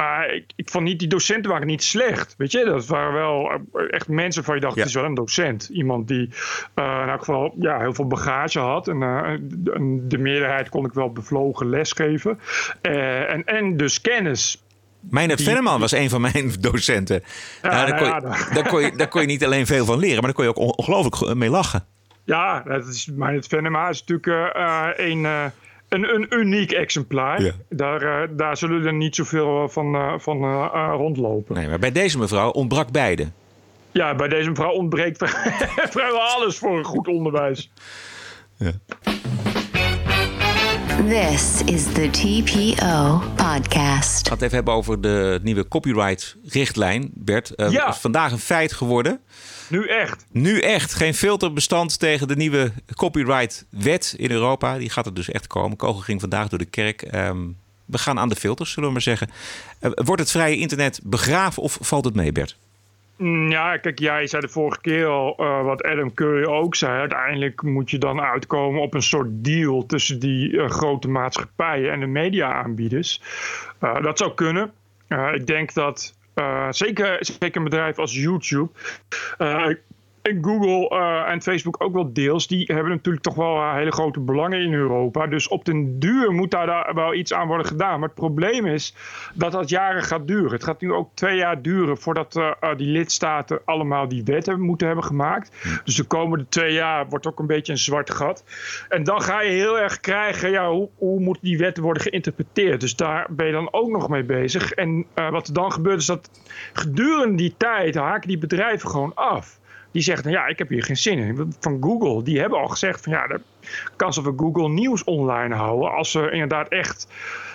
Maar ik, ik vond niet, die docenten waren niet slecht. Weet je, dat waren wel echt mensen van je dacht, ja. het is wel een docent. Iemand die uh, in elk geval ja, heel veel bagage had. En uh, de, de meerderheid kon ik wel bevlogen lesgeven. Uh, en, en dus kennis. Meijnerd Venneman was een van mijn docenten. Ja, nou, daar, kon je, ja, daar, kon je, daar kon je niet alleen veel van leren, maar daar kon je ook ongelooflijk mee lachen. Ja, dat is, Venema is natuurlijk een een, een uniek exemplaar. Ja. Daar, uh, daar zullen er niet zoveel van, uh, van uh, rondlopen. Nee, maar bij deze mevrouw ontbrak beide. Ja, bij deze mevrouw ontbreekt vrijwel alles voor een goed onderwijs. Ja. This is the TPO podcast. Ik ga het even hebben over de nieuwe copyright-richtlijn, Bert. ja. is vandaag een feit geworden. Nu echt. Nu echt. Geen filterbestand tegen de nieuwe copyright-wet in Europa. Die gaat er dus echt komen. Kogel ging vandaag door de kerk. Um, we gaan aan de filters, zullen we maar zeggen. Uh, wordt het vrije internet begraven of valt het mee, Bert? Ja, kijk, jij zei de vorige keer al, uh, wat Adam Curry ook zei. Uiteindelijk moet je dan uitkomen op een soort deal tussen die uh, grote maatschappijen en de media-aanbieders. Uh, dat zou kunnen. ik denk dat zeker, zeker een bedrijf als YouTube. En Google uh, en Facebook ook wel deels, die hebben natuurlijk toch wel hele grote belangen in Europa. Dus op den duur moet daar, daar wel iets aan worden gedaan. Maar het probleem is dat dat jaren gaat duren. Het gaat nu ook twee jaar duren voordat uh, die lidstaten allemaal die wetten moeten hebben gemaakt. Dus de komende twee jaar wordt ook een beetje een zwart gat. En dan ga je heel erg krijgen, ja, hoe, hoe moeten die wetten worden geïnterpreteerd? Dus daar ben je dan ook nog mee bezig. En wat er dan gebeurt is dat gedurende die tijd haken die bedrijven gewoon af die zegt, nou ja, ik heb hier geen zin in. Van Google, die hebben al gezegd van ja, de kans dat we Google Nieuws online houden, als ze inderdaad echt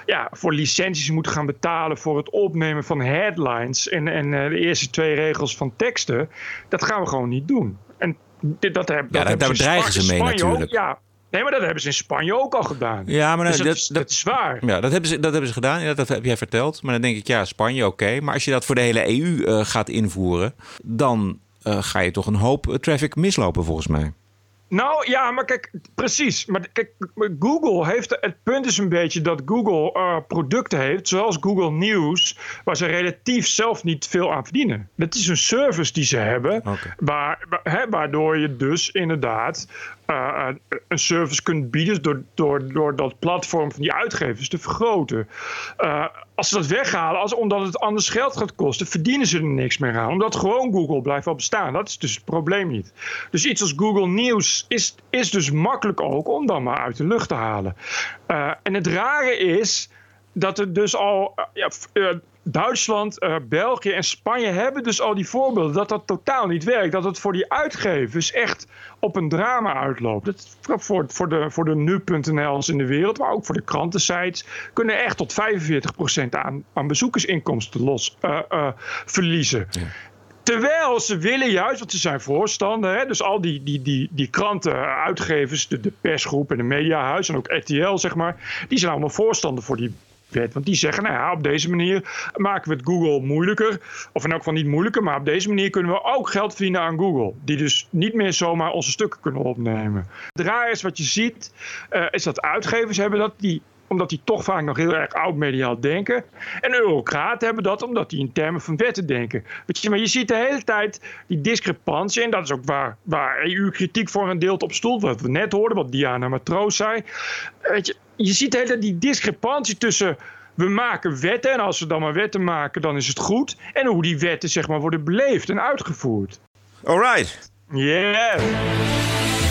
ja, voor licenties moeten gaan betalen voor het opnemen van headlines en, en uh, de eerste twee regels van teksten, dat gaan we gewoon niet doen. En dit, dat, heb, ja, dat daar bedreigen ze mee Spanje natuurlijk. Ook, ja, Nee, maar dat hebben ze in Spanje ook al gedaan. Ja, maar dus dat, dat, is, dat is waar. Ja, dat hebben ze, dat hebben ze gedaan. Ja, dat heb jij verteld. Maar dan denk ik, ja, Spanje oké. Okay. Maar als je dat voor de hele EU uh, gaat invoeren, dan ga je toch een hoop traffic mislopen volgens mij. Nou ja, maar kijk, precies. Maar kijk, Google heeft. Het punt is een beetje dat Google uh, producten heeft, zoals Google News, waar ze relatief zelf niet veel aan verdienen. Dat is een service die ze hebben, okay. waar, hè, waardoor je dus inderdaad uh, een service kunt bieden door, door, door dat platform van die uitgevers te vergroten. Uh, als ze dat weghalen, als, omdat het anders geld gaat kosten, verdienen ze er niks meer aan. Omdat gewoon Google blijft wel bestaan. Dat is dus het probleem niet. Dus iets als Google News is, is dus makkelijk ook om dan maar uit de lucht te halen. Uh, en het rare is dat er dus al. Ja, Duitsland, uh, België en Spanje hebben dus al die voorbeelden dat dat totaal niet werkt. Dat het voor die uitgevers echt op een drama uitloopt. Dat, voor, voor de, voor de nu.nl's in de wereld, maar ook voor de krantensites, kunnen echt tot 45% aan, aan bezoekersinkomsten los uh, uh, verliezen. Ja. Terwijl ze willen juist, want ze zijn voorstander, hè, dus al die, die, die, die kranten, uitgevers, de, de persgroep en de mediahuis en ook RTL, zeg maar, die zijn allemaal voorstander voor die want die zeggen, nou ja, op deze manier maken we het Google moeilijker. Of in elk geval niet moeilijker, maar op deze manier kunnen we ook geld verdienen aan Google. Die dus niet meer zomaar onze stukken kunnen opnemen. Het raar is wat je ziet, uh, is dat uitgevers hebben dat, die omdat die toch vaak nog heel erg oud-mediaal denken. En eurocraten hebben dat omdat die in termen van wetten denken. Weet je, maar je ziet de hele tijd die discrepantie. En dat is ook waar, waar EU-kritiek voor een deel op stoelt. Wat we net hoorden, wat Diana Matroos zei. Weet je, je ziet hele die discrepantie tussen we maken wetten en als we dan maar wetten maken, dan is het goed. En hoe die wetten zeg maar worden beleefd en uitgevoerd. All right. Yeah.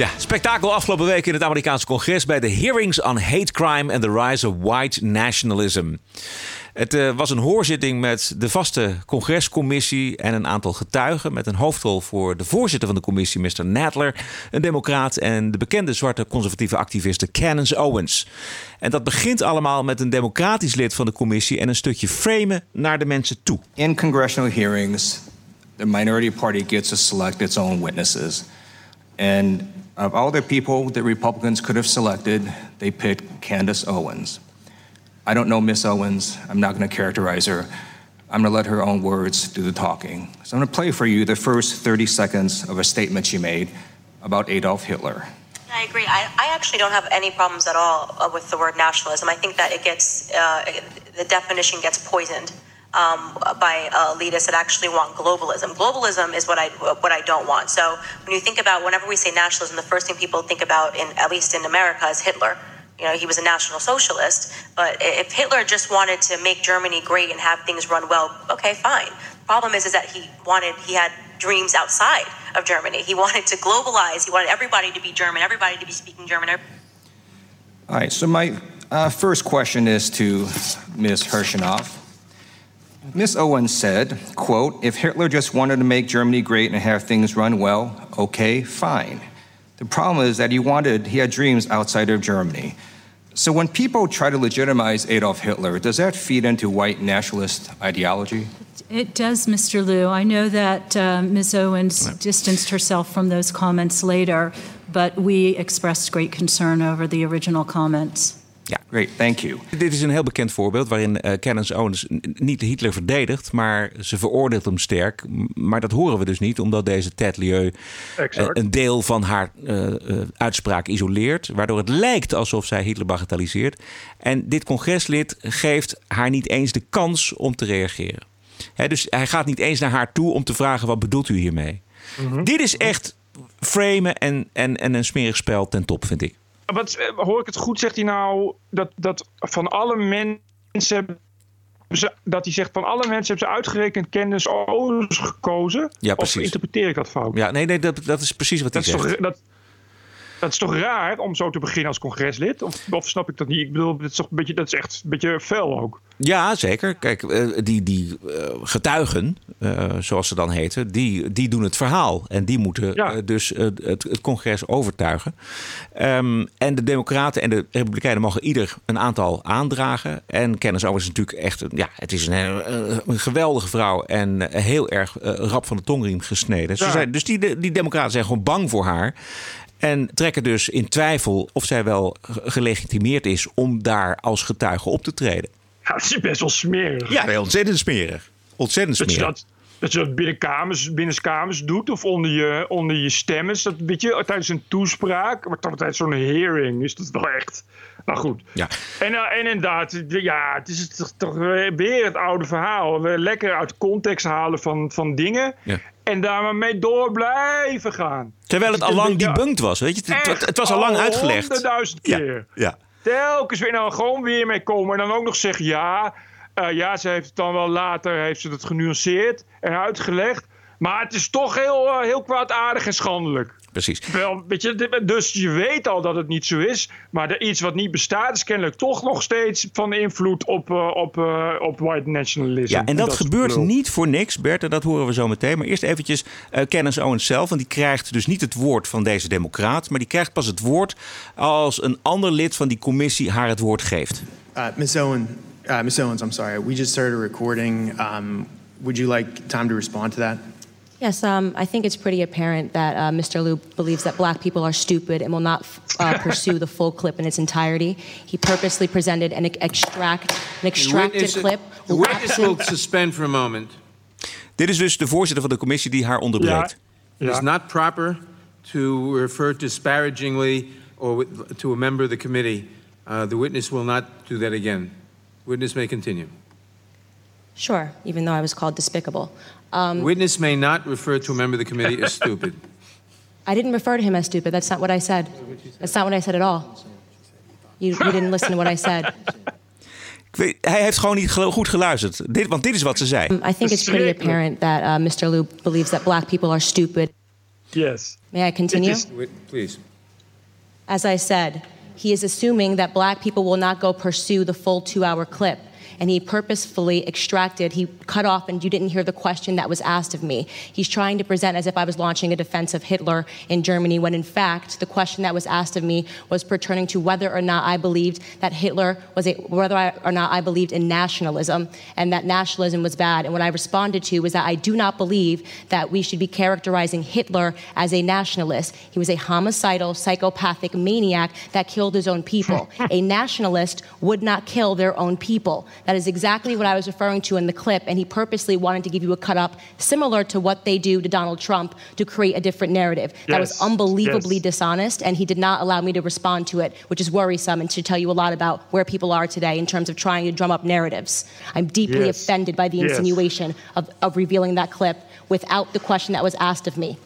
Ja, spektakel afgelopen week in het Amerikaanse congres bij de Hearings on Hate Crime and the Rise of White Nationalism. Het uh, was een hoorzitting met de vaste congrescommissie en een aantal getuigen. Met een hoofdrol voor de voorzitter van de commissie, Mr. Nadler, een democraat. En de bekende zwarte conservatieve activiste Candace Owens. En dat begint allemaal met een democratisch lid van de commissie en een stukje framen naar de mensen toe. In congressional hearings, the minority party gets to select its own witnesses. And of all the people that Republicans could have selected, they picked Candace Owens. I don't know Miss Owens. I'm not going to characterize her. I'm going to let her own words do the talking. So I'm going to play for you the first 30 seconds of a statement she made about Adolf Hitler. I agree. I, I actually don't have any problems at all uh, with the word nationalism. I think that it gets, uh, the definition gets poisoned. Um, by elitists that actually want globalism. Globalism is what I what I don't want. So when you think about whenever we say nationalism, the first thing people think about, in at least in America, is Hitler. You know, he was a national socialist. But if Hitler just wanted to make Germany great and have things run well, okay, fine. Problem is, is that he wanted, he had dreams outside of Germany. He wanted to globalize. He wanted everybody to be German, everybody to be speaking German. All right. So my uh, first question is to Ms. Hirschenoff. Ms. Owens said, quote, if Hitler just wanted to make Germany great and have things run well, okay, fine. The problem is that he wanted, he had dreams outside of Germany. So when people try to legitimize Adolf Hitler, does that feed into white nationalist ideology? It does, Mr. Liu. I know that uh, Ms. Owens distanced herself from those comments later, but we expressed great concern over the original comments. Ja, great, thank you. Dit is een heel bekend voorbeeld waarin uh, Candace Owens niet Hitler verdedigt, maar ze veroordeelt hem sterk. Maar dat horen we dus niet, omdat deze Ted Lieu uh, een deel van haar uh, uitspraak isoleert, waardoor het lijkt alsof zij Hitler bagatelliseert. En dit congreslid geeft haar niet eens de kans om te reageren. He, dus hij gaat niet eens naar haar toe om te vragen: wat bedoelt u hiermee? Mm -hmm. Dit is echt framen en, en, en een smerig spel ten top, vind ik. Wat, hoor ik het goed? Zegt hij nou dat, dat van alle mensen. Dat hij zegt van alle mensen hebben ze uitgerekend kennis Owens gekozen? Ja, precies. Of interpreteer ik dat fout? Ja, nee, nee dat, dat is precies wat hij zegt. Is toch, dat, dat is toch raar om zo te beginnen als congreslid? Of, of snap ik dat niet? Ik bedoel, dat is, toch een beetje, dat is echt een beetje fel ook. Ja, zeker. Kijk, die, die getuigen, zoals ze dan heten, die, die doen het verhaal. En die moeten ja. dus het, het, congres overtuigen. Um, en de Democraten en de Republikeinen mogen ieder een aantal aandragen. En Kennis is natuurlijk echt, ja, het is een, een geweldige vrouw en heel erg rap van de tongriem gesneden. Ja. Zijn, dus die, die Democraten zijn gewoon bang voor haar. En trekken dus in twijfel of zij wel gelegitimeerd is om daar als getuige op te treden. Ja, dat is best wel smerig. Ja, heel ontzettend smerig. Ontzettend Dat je smerig. dat, dat je dat binnen kamers, binnenskamers doet of onder je, onder je stemmers. Dat weet je, tijdens een toespraak, maar toch tijdens zo'n hearing is dat wel echt. Nou goed. Ja. En, eh, en inderdaad, ja, het is toch, toch weer het oude verhaal. We lekker uit context halen van, van dingen. Ja. En daar maar mee door blijven gaan. Terwijl het al lang debunked was, weet je? Het, het, het was al lang uitgelegd. Honderdduizend keer. Ja. Telkens weer nou gewoon weer mee komen. En dan ook nog zeggen ja. eh, ja, ze heeft het dan wel later heeft ze het genuanceerd en uitgelegd. Maar het is toch heel, eh, heel kwaadaardig en schandelijk. Precies. Wel, weet je, dus je weet al dat het niet zo is. Maar er iets wat niet bestaat is kennelijk toch nog steeds van invloed op, eh, op, eh, op white nationalism. Ja, en dat, gebeurt niet voor niks, Bert, en dat horen we zo meteen. Maar eerst eventjes eh Kenneth Owens zelf, want die krijgt dus niet het woord van deze democraat... maar die krijgt pas het woord als een ander lid van die commissie haar het woord geeft. Uh, Ms. Owen, uh, Ms. Owens, I'm sorry. We just started a recording. Um, would you like time to respond to that? Yes, um, I think it's pretty apparent that uh, Mr. Liu believes that black people are stupid and will not uh, pursue the full clip in its entirety. He purposely presented an extract, an extracted witness- clip. The witness will suspend for a moment. Dit is dus de voorzitter van de commissie die haar onderbreekt. It is not proper to refer disparagingly or to a member of the committee. Uh, the witness will not do that again. Witness may continue. Sure, even though I was called despicable. Um, Witness may not refer to a member of the committee as stupid. I didn't refer to him as stupid. That's not what I said. That's not what I said at all. You, you didn't listen to what I said. Ik weet, hij heeft gewoon niet goed geluisterd. Dit, want dit is wat ze zei. Um, I think it's pretty apparent that uh, Mr. Liu believes that black people are stupid. Yes. May I continue? Wait, Please. As I said, he is assuming that black people will not go pursue the full two hour clip. And he purposefully extracted, he cut off, and you didn't hear the question that was asked of me. He's trying to present as if I was launching a defense of Hitler in Germany, when in fact, the question that was asked of me was pertaining to whether or not I believed that Hitler was a, whether I, or not I believed in nationalism, and that nationalism was bad. And what I responded to was that I do not believe that we should be characterizing Hitler as a nationalist. He was a homicidal, psychopathic maniac that killed his own people. a nationalist would not kill their own people. That is exactly what I was referring to in the clip, and he purposely wanted to give you a cut up similar to what they do to Donald Trump to create a different narrative. That was unbelievably yes. dishonest, and he did not allow me to respond to it, which is worrisome and should tell you a lot about where people are today in terms of trying to drum up narratives. I'm deeply Yes. offended by the Yes. insinuation of, of revealing that clip without the question that was asked of me.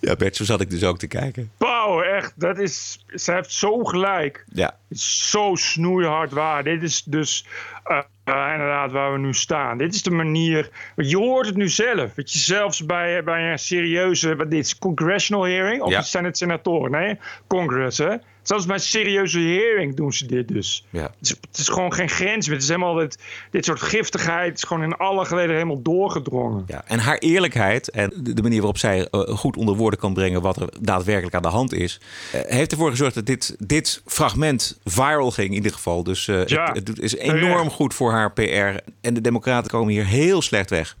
Ja, Bert, zo zat ik dus ook te kijken. Pauw, echt, dat is, ze heeft zo gelijk. Ja. Zo snoeihard waar. Dit is dus eh, eh, inderdaad waar we nu staan. Dit is de manier. Je hoort het nu zelf. Weet je, zelfs bij, bij een serieuze. Wat dit is congressional hearing? Of Ja. zijn het senatoren? Nee, Congress, hè? Zelfs bij serieuze hearing doen ze dit dus. Ja. Het, is, het is gewoon geen grens meer. Het is helemaal dit, dit soort giftigheid. is gewoon in alle geleden helemaal doorgedrongen. Ja, en haar eerlijkheid en de manier waarop zij eh, goed onder woorden kan brengen wat er daadwerkelijk aan de hand is, eh, heeft ervoor gezorgd dat dit, dit fragment viral ging in ieder geval. Dus eh, Ja, het, het is enorm goed voor haar PR. En de Democraten komen hier heel slecht weg.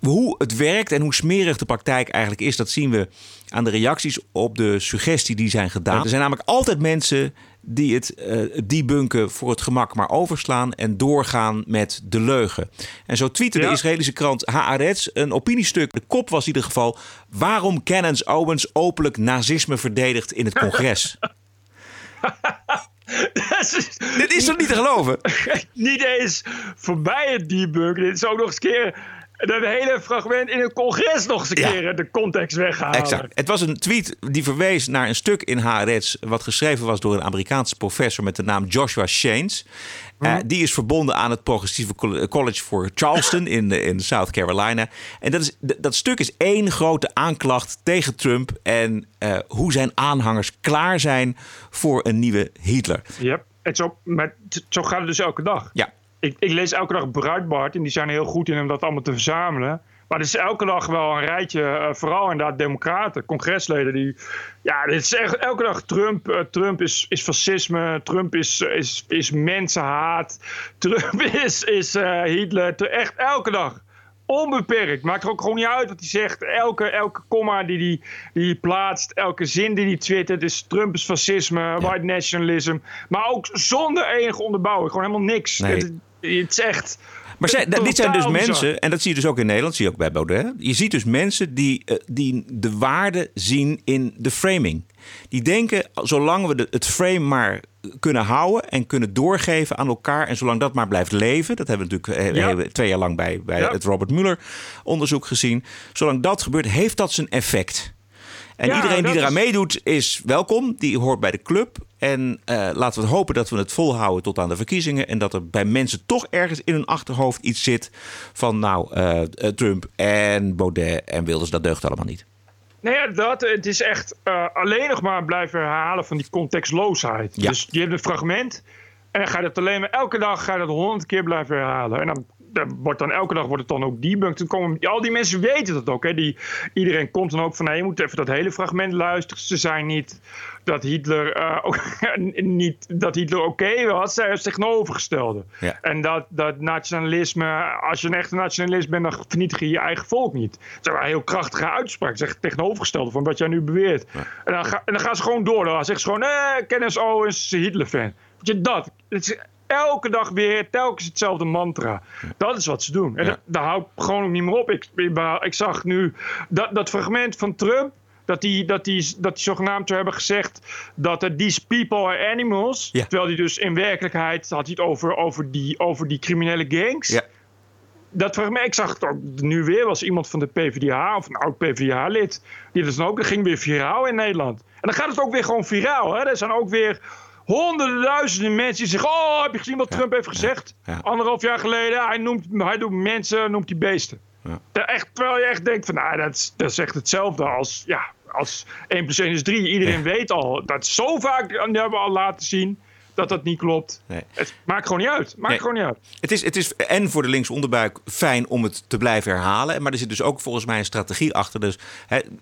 Hoe het werkt en hoe smerig de praktijk eigenlijk is, dat zien we aan de reacties op de suggestie die zijn gedaan. Er zijn namelijk altijd mensen die het eh, debunken voor het gemak maar overslaan en doorgaan met de leugen. En zo tweette de. Israëlische krant Haaretz een opiniestuk. De kop was in ieder geval: waarom Kenneth Owens openlijk nazisme verdedigt in het congres. Dit is toch niet te geloven? niet eens voorbij het debuggen. Dit is ook nog eens een keer dat hele fragment in het congres nog eens een Ja. keer de context weghalen. Exact. Het was een tweet die verwees naar een stuk in Haaretz... wat geschreven was door een Amerikaanse professor met de naam Joshua Shanes. Eh, die is verbonden aan het Progressieve Coll- College voor Charleston in, in South Carolina. En dat, is, dat stuk is één grote aanklacht tegen Trump... en eh, hoe zijn aanhangers klaar zijn voor een nieuwe Hitler. Yep. En zo, maar zo gaat het dus elke dag. Ja. Ik, ik lees elke dag Breitbart en die zijn heel goed in om dat allemaal te verzamelen. Maar er is elke dag wel een rijtje, eh, vooral inderdaad democraten, congresleden die... Ja, dit is echt elke dag Trump. eh, Trump is, is fascisme, Trump is, is, is mensenhaat, Trump is, is eh, Hitler. Echt elke dag. Onbeperkt. Maakt er ook gewoon niet uit wat hij zegt. Elke, elke komma die hij die, die plaatst, elke zin die hij twittert, is Trump is fascisme, white nationalism. Maar ook zonder enige onderbouwing. Gewoon helemaal niks. Nee. Het, het is echt. Maar zij, dit zijn dus mensen, en dat zie je dus ook in Nederland, zie je ook bij Baudet. Je ziet dus mensen die, eh, die de waarde zien in de framing. Die denken, zolang we de, het frame maar kunnen houden en kunnen doorgeven aan elkaar. En zolang dat maar blijft leven. Dat hebben we natuurlijk eh, Ja. hebben we twee jaar lang bij, bij Ja. het Robert Mueller onderzoek gezien. Zolang dat gebeurt, heeft dat zijn effect. En Ja, iedereen die eraan is- meedoet is welkom. Die hoort bij de club. En eh, laten we hopen dat we het volhouden tot aan de verkiezingen. En dat er bij mensen toch ergens in hun achterhoofd iets zit van nou, eh, eh, Trump en Baudet en Wilders, dat deugt allemaal niet. Nee, ja, dat, het is echt alleen nog maar blijven herhalen van die contextloosheid. Ja. Dus je hebt een fragment en dan ga je dat alleen maar elke dag ga je dat honderd keer blijven herhalen. En dan, dan wordt dan elke dag wordt het dan ook debunked. Dan komen, al die mensen weten dat ook. Hè. Die, iedereen komt dan ook van, nee, je moet even dat hele fragment luisteren. Ze zijn niet dat Hitler, eh, ook, niet, dat Hitler oké was. Zij is het tegenovergestelde. Ja. En dat, dat nationalisme, als je een echte nationalist bent, dan vernietig je je eigen volk niet. Dat zijn wel heel krachtige uitspraken. Zeg tegenovergestelde van wat jij nu beweert. En, dan ga, en dan gaan ze gewoon door. Dan zeggen ze gewoon, eh, Kenneth Owens is een Hitler-fan. Weet je, dat. Het is elke dag weer, telkens hetzelfde mantra. Dat is wat ze doen. En Ja. dat, daar hou ik gewoon ook niet meer op. Ik, ik, ik zag nu dat, dat fragment van Trump. Dat hij, dat, hij, dat zogenaamd zou hebben gezegd dat er these people are animals. Ja. Terwijl hij dus in werkelijkheid had hij het over, over, die, over die criminele gangs. Ja. Dat fragment, ik zag het ook nu weer, was iemand van de PvdA of een oud PvdA-lid. Die dus dan ook, dat ging weer viraal in Nederland. En dan gaat het ook weer gewoon viraal. Hè? Er zijn ook weer honderden duizenden mensen die zeggen: Oh, heb je gezien wat Trump heeft gezegd? Anderhalf jaar geleden, hij noemt, hij doet mensen, noemt hij beesten. Ja. Echt, terwijl je echt denkt: van, nou, dat, dat is echt hetzelfde als, ja, als 1 plus 1 is 3. Iedereen weet al, dat zo vaak hebben we al laten zien dat dat niet klopt. Nee. Het maakt gewoon niet uit. Maakt Nee. gewoon niet uit. Het is, het is en voor de linkse onderbuik fijn om het te blijven herhalen. Maar er zit dus ook volgens mij een strategie achter. Dus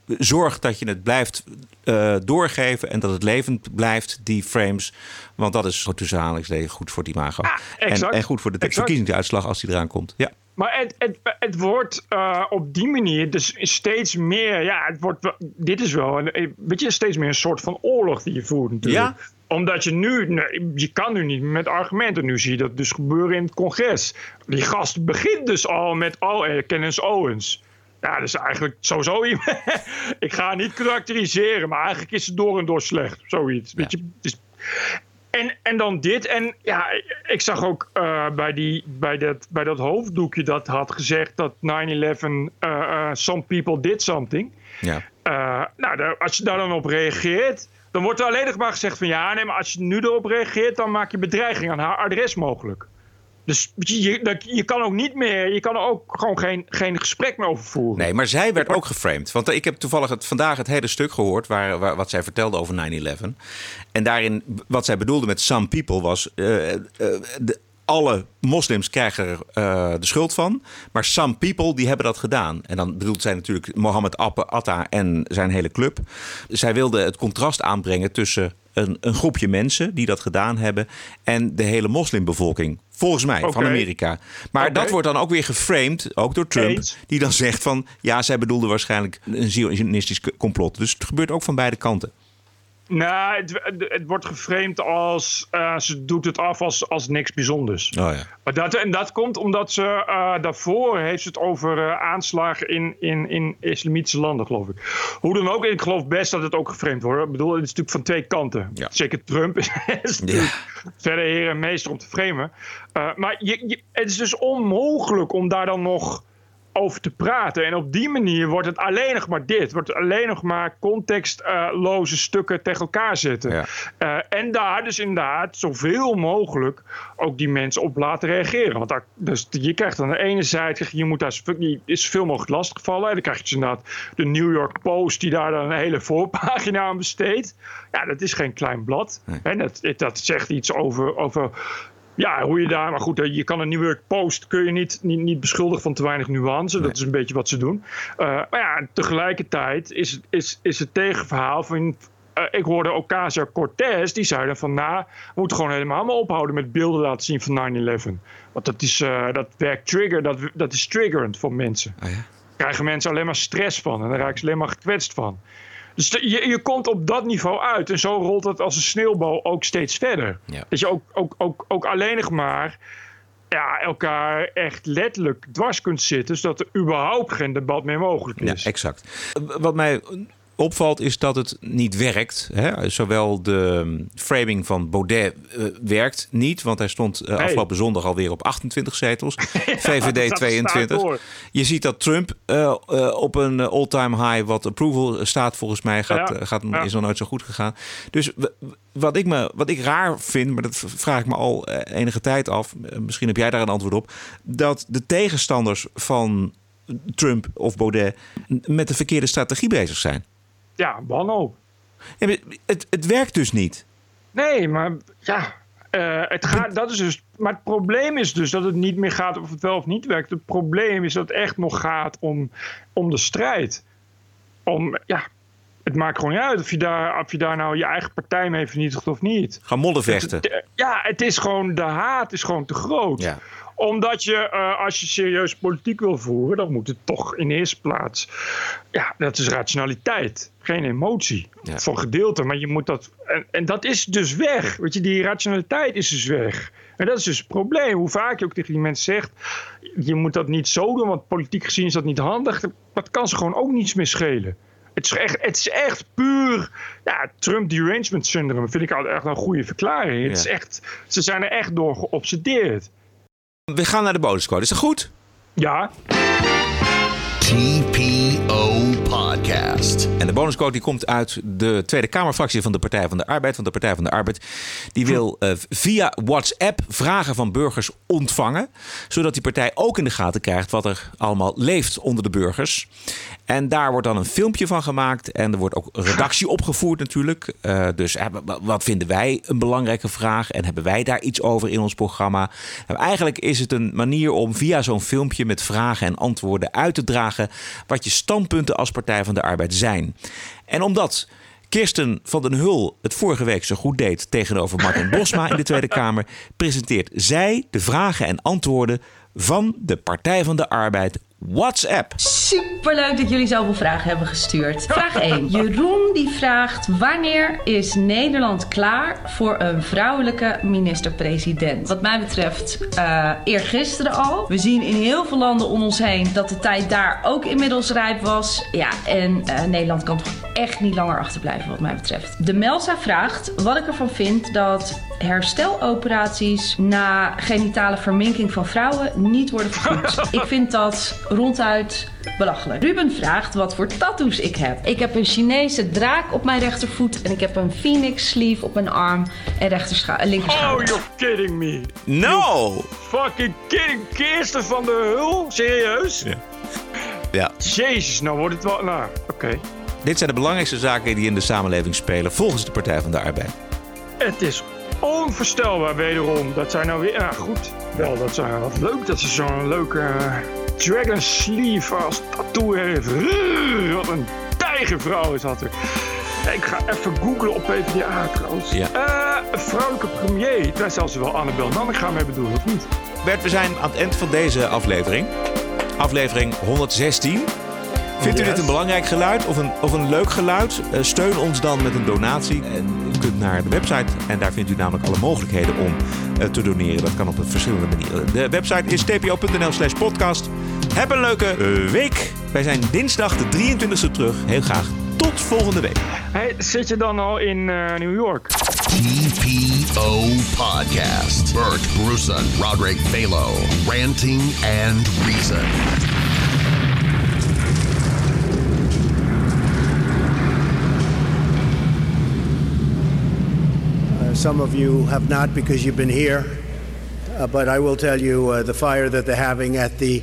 zorg dat je het blijft eh, doorgeven en dat het levend blijft, die frames. Want dat is tussen aanhalingstekens goed voor het imago. en, exact. en goed voor de verkiezingsuitslag als die eraan komt. Ja. Maar het, het, het wordt eh, op die manier dus steeds meer. Ja, het wordt, dit is wel. Een, weet je, steeds meer een soort van oorlog die je voert natuurlijk. Ja? Omdat je nu. nee, je kan nu niet met argumenten. Nu zie je dat dus gebeuren in het congres. Die gast begint dus al met. Oh, eh, Kenneth Owens. Ja, dat is eigenlijk sowieso iemand. ik ga niet karakteriseren, maar eigenlijk is het door en door slecht. Zoiets. Weet je, en, en dan dit. En ja, ik zag ook eh, bij, die, bij, dat, bij dat hoofddoekje dat had gezegd dat 9-11, eh, eh, some people did something. Ja. Nou, als je daar dan op reageert, dan wordt er alleen nog maar gezegd van ja, nee, maar als je nu erop reageert, dan maak je bedreiging aan haar adres mogelijk. Dus je, dat- je kan ook niet meer, je kan er ook gewoon geen, geen gesprek meer over voeren. Nee, maar zij werd ook geframed. Want ik heb toevallig het, vandaag het hele stuk gehoord waar, wat zij vertelde over 9-11. En daarin, wat zij bedoelde met some people was... eh, eh, de, alle moslims krijgen er eh, de schuld van. Maar some people die hebben dat gedaan. En dan bedoelt zij natuurlijk Mohammed Atta en zijn hele club. Zij wilde het contrast aanbrengen tussen een, een groepje mensen die dat gedaan hebben... en de hele moslimbevolking. Volgens mij, van. Amerika. Maar dat wordt dan ook weer geframed, ook door Trump... Eens. die dan zegt van... ja, zij bedoelde waarschijnlijk een zionistisch complot. Dus het gebeurt ook van beide kanten. Nou, het, het wordt geframed als eh, ze doet het af als, als niks bijzonders. Oh ja. Maar dat, en dat komt omdat ze eh, daarvoor heeft ze het over eh, aanslagen in, in, in islamitische landen, geloof ik. Hoe dan ook, ik geloof best dat het ook geframed wordt. Ik bedoel, het is natuurlijk van twee kanten. Ja. Zeker Trump is, natuurlijk verder heer en meester om te framen. Maar je, je- het is dus onmogelijk om daar dan nog over te praten. En op die manier wordt het alleen nog maar dit. Wordt alleen nog maar contextloze stukken tegen elkaar zetten. Ja. Eh, en daar dus inderdaad zoveel mogelijk ook die mensen op laten reageren. Want daar, dus je krijgt aan de ene zijde, je moet daar is zoveel mogelijk lastiggevallen. En dan krijg je dus inderdaad de New York Post die daar dan een hele voorpagina aan besteedt. Ja, dat is geen klein blad. En dat, dat zegt iets over, over ja, hoe je daar, maar goed, je kan een New York Post kun je niet, niet, niet beschuldigen van te weinig nuance. Dat is een beetje wat ze doen. Eh, maar ja, tegelijkertijd is, is, is het tegenverhaal van eh, ik hoorde Ocasio-Cortez, die zeiden van... nou, we moeten gewoon helemaal maar ophouden met beelden laten zien van 9-11. Want dat, is, eh, dat werkt trigger, dat, dat is triggerend voor mensen. Oh ja? krijgen mensen alleen maar stress van. En daar raken ze alleen maar gekwetst van. Dus de- je, je komt op dat niveau uit. En zo rolt het als een sneeuwbal ook steeds verder. Ja. Dat je ook, ook, ook, ook alleen nog maar ja, elkaar echt letterlijk dwars kunt zitten... zodat er überhaupt geen debat meer mogelijk Ja, is. exact. Wat mij opvalt is dat het niet werkt. Hè? Zowel de um, framing van Baudet eh, werkt niet, want hij stond eh, afgelopen zondag alweer op 28 zetels. VVD staat 22. door. Je ziet dat Trump eh, op een all-time high wat approval staat volgens mij. Gaat, Ja, gaat, ja. Is nog nooit zo goed gegaan. Dus wat ik, me, wat ik raar vind, maar dat vraag ik me al enige tijd af. Misschien heb jij daar een antwoord op. Dat de tegenstanders van Trump of Baudet met de verkeerde strategie bezig zijn. Ja, wanhoop. Ja, het, het werkt dus niet. Nee, maar ja, eh, het gaat, dat is dus. Maar het probleem is dus dat het niet meer gaat of het wel of niet werkt. Het probleem is dat het echt nog gaat om, om de strijd. Om, ja, het maakt gewoon niet uit of je, daar, of je daar nou je eigen partij mee vernietigt of niet. Gaan mollen vechten. Ja, het is gewoon, de haat is gewoon te groot. Ja. Omdat je, eh, als je serieus politiek wil voeren, dan moet het toch in de eerste plaats. Ja, dat is rationaliteit, geen emotie. Ja. Van gedeelte, maar je moet dat. En, en dat is dus weg. Weet je, die rationaliteit is dus weg. En dat is dus het probleem. Hoe vaak je ook tegen die mensen zegt: je moet dat niet zo doen, want politiek gezien is dat niet handig. Dat kan ze gewoon ook niets meer schelen. Het is echt, het is echt puur. Ja, Trump derangement syndrome vind ik altijd echt een goede verklaring. Het is echt, ze zijn er echt door geobsedeerd. We gaan naar de bonuscode. Is dat goed? Ja. TPO Podcast. En de bonuscode die komt uit de Tweede Kamerfractie van de Partij van de Arbeid. Want de Partij van de Arbeid die wil eh, via WhatsApp vragen van burgers ontvangen. Zodat die partij ook in de gaten krijgt wat er allemaal leeft onder de burgers. En daar wordt dan een filmpje van gemaakt. En er wordt ook redactie opgevoerd natuurlijk. Eh, dus eh, wa- wat vinden wij een belangrijke vraag? En hebben wij daar iets over in ons programma? Nou, eigenlijk is het een manier om via zo'n filmpje met vragen en antwoorden uit te dragen wat je standpunten als Partij van de Arbeid zijn. En omdat Kirsten van den Hul het vorige week zo goed deed tegenover Martin Bosma in de Tweede Kamer, presenteert zij de vragen en antwoorden van de Partij van de Arbeid WhatsApp. Superleuk dat jullie zoveel vragen hebben gestuurd. Vraag 1. Jeroen die vraagt: Wanneer is Nederland klaar voor een vrouwelijke minister-president? Wat mij betreft, eh eergisteren al. We zien in heel veel landen om ons heen dat de tijd daar ook inmiddels rijp was. Ja, en eh, Nederland kan toch echt niet langer achterblijven, wat mij betreft. De Melsa vraagt wat ik ervan vind dat hersteloperaties na genitale verminking van vrouwen niet worden vergoed. ik vind dat ronduit belachelijk. Ruben vraagt wat voor tattoos ik heb. Ik heb een Chinese draak op mijn rechtervoet en ik heb een phoenix sleeve op mijn arm en rechterscha- Oh, linkerschouder. you're kidding me. No! Fucking kidding. Kirsten van der Hul? Serieus? Ja. Ja. Jezus, nou wordt het wel... Nou, oké. Dit zijn de belangrijkste zaken die in de samenleving spelen volgens de Partij van de Arbeid. Het is onvoorstelbaar wederom. Dat zijn nou weer... Ja, goed. Wel, dat zijn wat leuk dat ze zo'n leuke eh, dragon sleeve als tattoo heeft. Wat een tijgervrouw is dat er. Ik ga even googlen op PvdA trouwens. Ja. Eh, een vrouwelijke premier. Daar zal ze wel Annabel Nanninga mee bedoelen, of niet? Bert, we zijn aan het eind van deze aflevering. Aflevering 116. Vindt u dit een belangrijk geluid of een, of een leuk geluid? Eh, steun ons dan met een donatie. En kunt naar de website en daar vindt u namelijk alle mogelijkheden om eh, te doneren. Dat kan op verschillende manieren. De website is tpo.nl slash podcast. Heb een leuke eh, week. Wij zijn dinsdag de 23e terug. Heel graag tot volgende week. Hey, zit je dan al in eh, New York? TPO Podcast. Bert Bruson, Roderick Balo, ranting and reason. Some of you have not because you've been here, uh, but I will tell you uh, the fire that they're having at the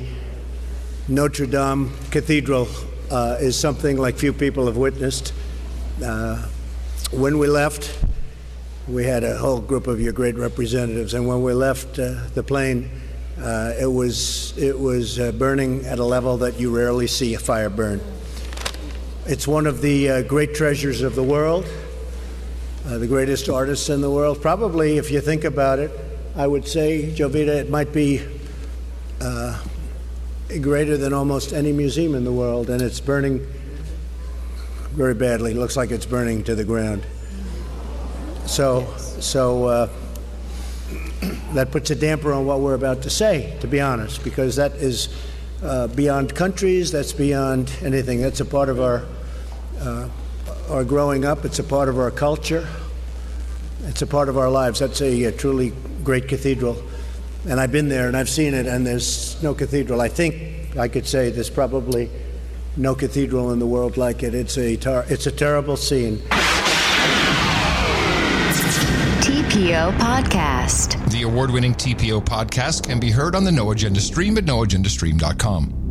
Notre Dame Cathedral uh, is something like few people have witnessed. Uh, when we left, we had a whole group of your great representatives, and when we left uh, the plane, uh, it was it was burning at a level that you rarely see a fire burn. It's one of the great treasures of the world. Uh, the greatest artists in the world. Probably, if you think about it, I would say, Jovita, it might be uh, greater than almost any museum in the world, and it's burning very badly. It looks like it's burning to the ground. So, so uh, that puts a damper on what we're about to say, to be honest, because that is uh, beyond countries. That's beyond anything. That's a part of our uh, our growing up. It's a part of our culture. It's a part of our lives. That's a, a truly great cathedral, and I've been there and I've seen it. And there's no cathedral. I think I could say there's probably no cathedral in the world like it. It's a tar- it's a terrible scene. TPO Podcast. The award winning TPO podcast can be heard on the No Agenda stream at noagendastream.com.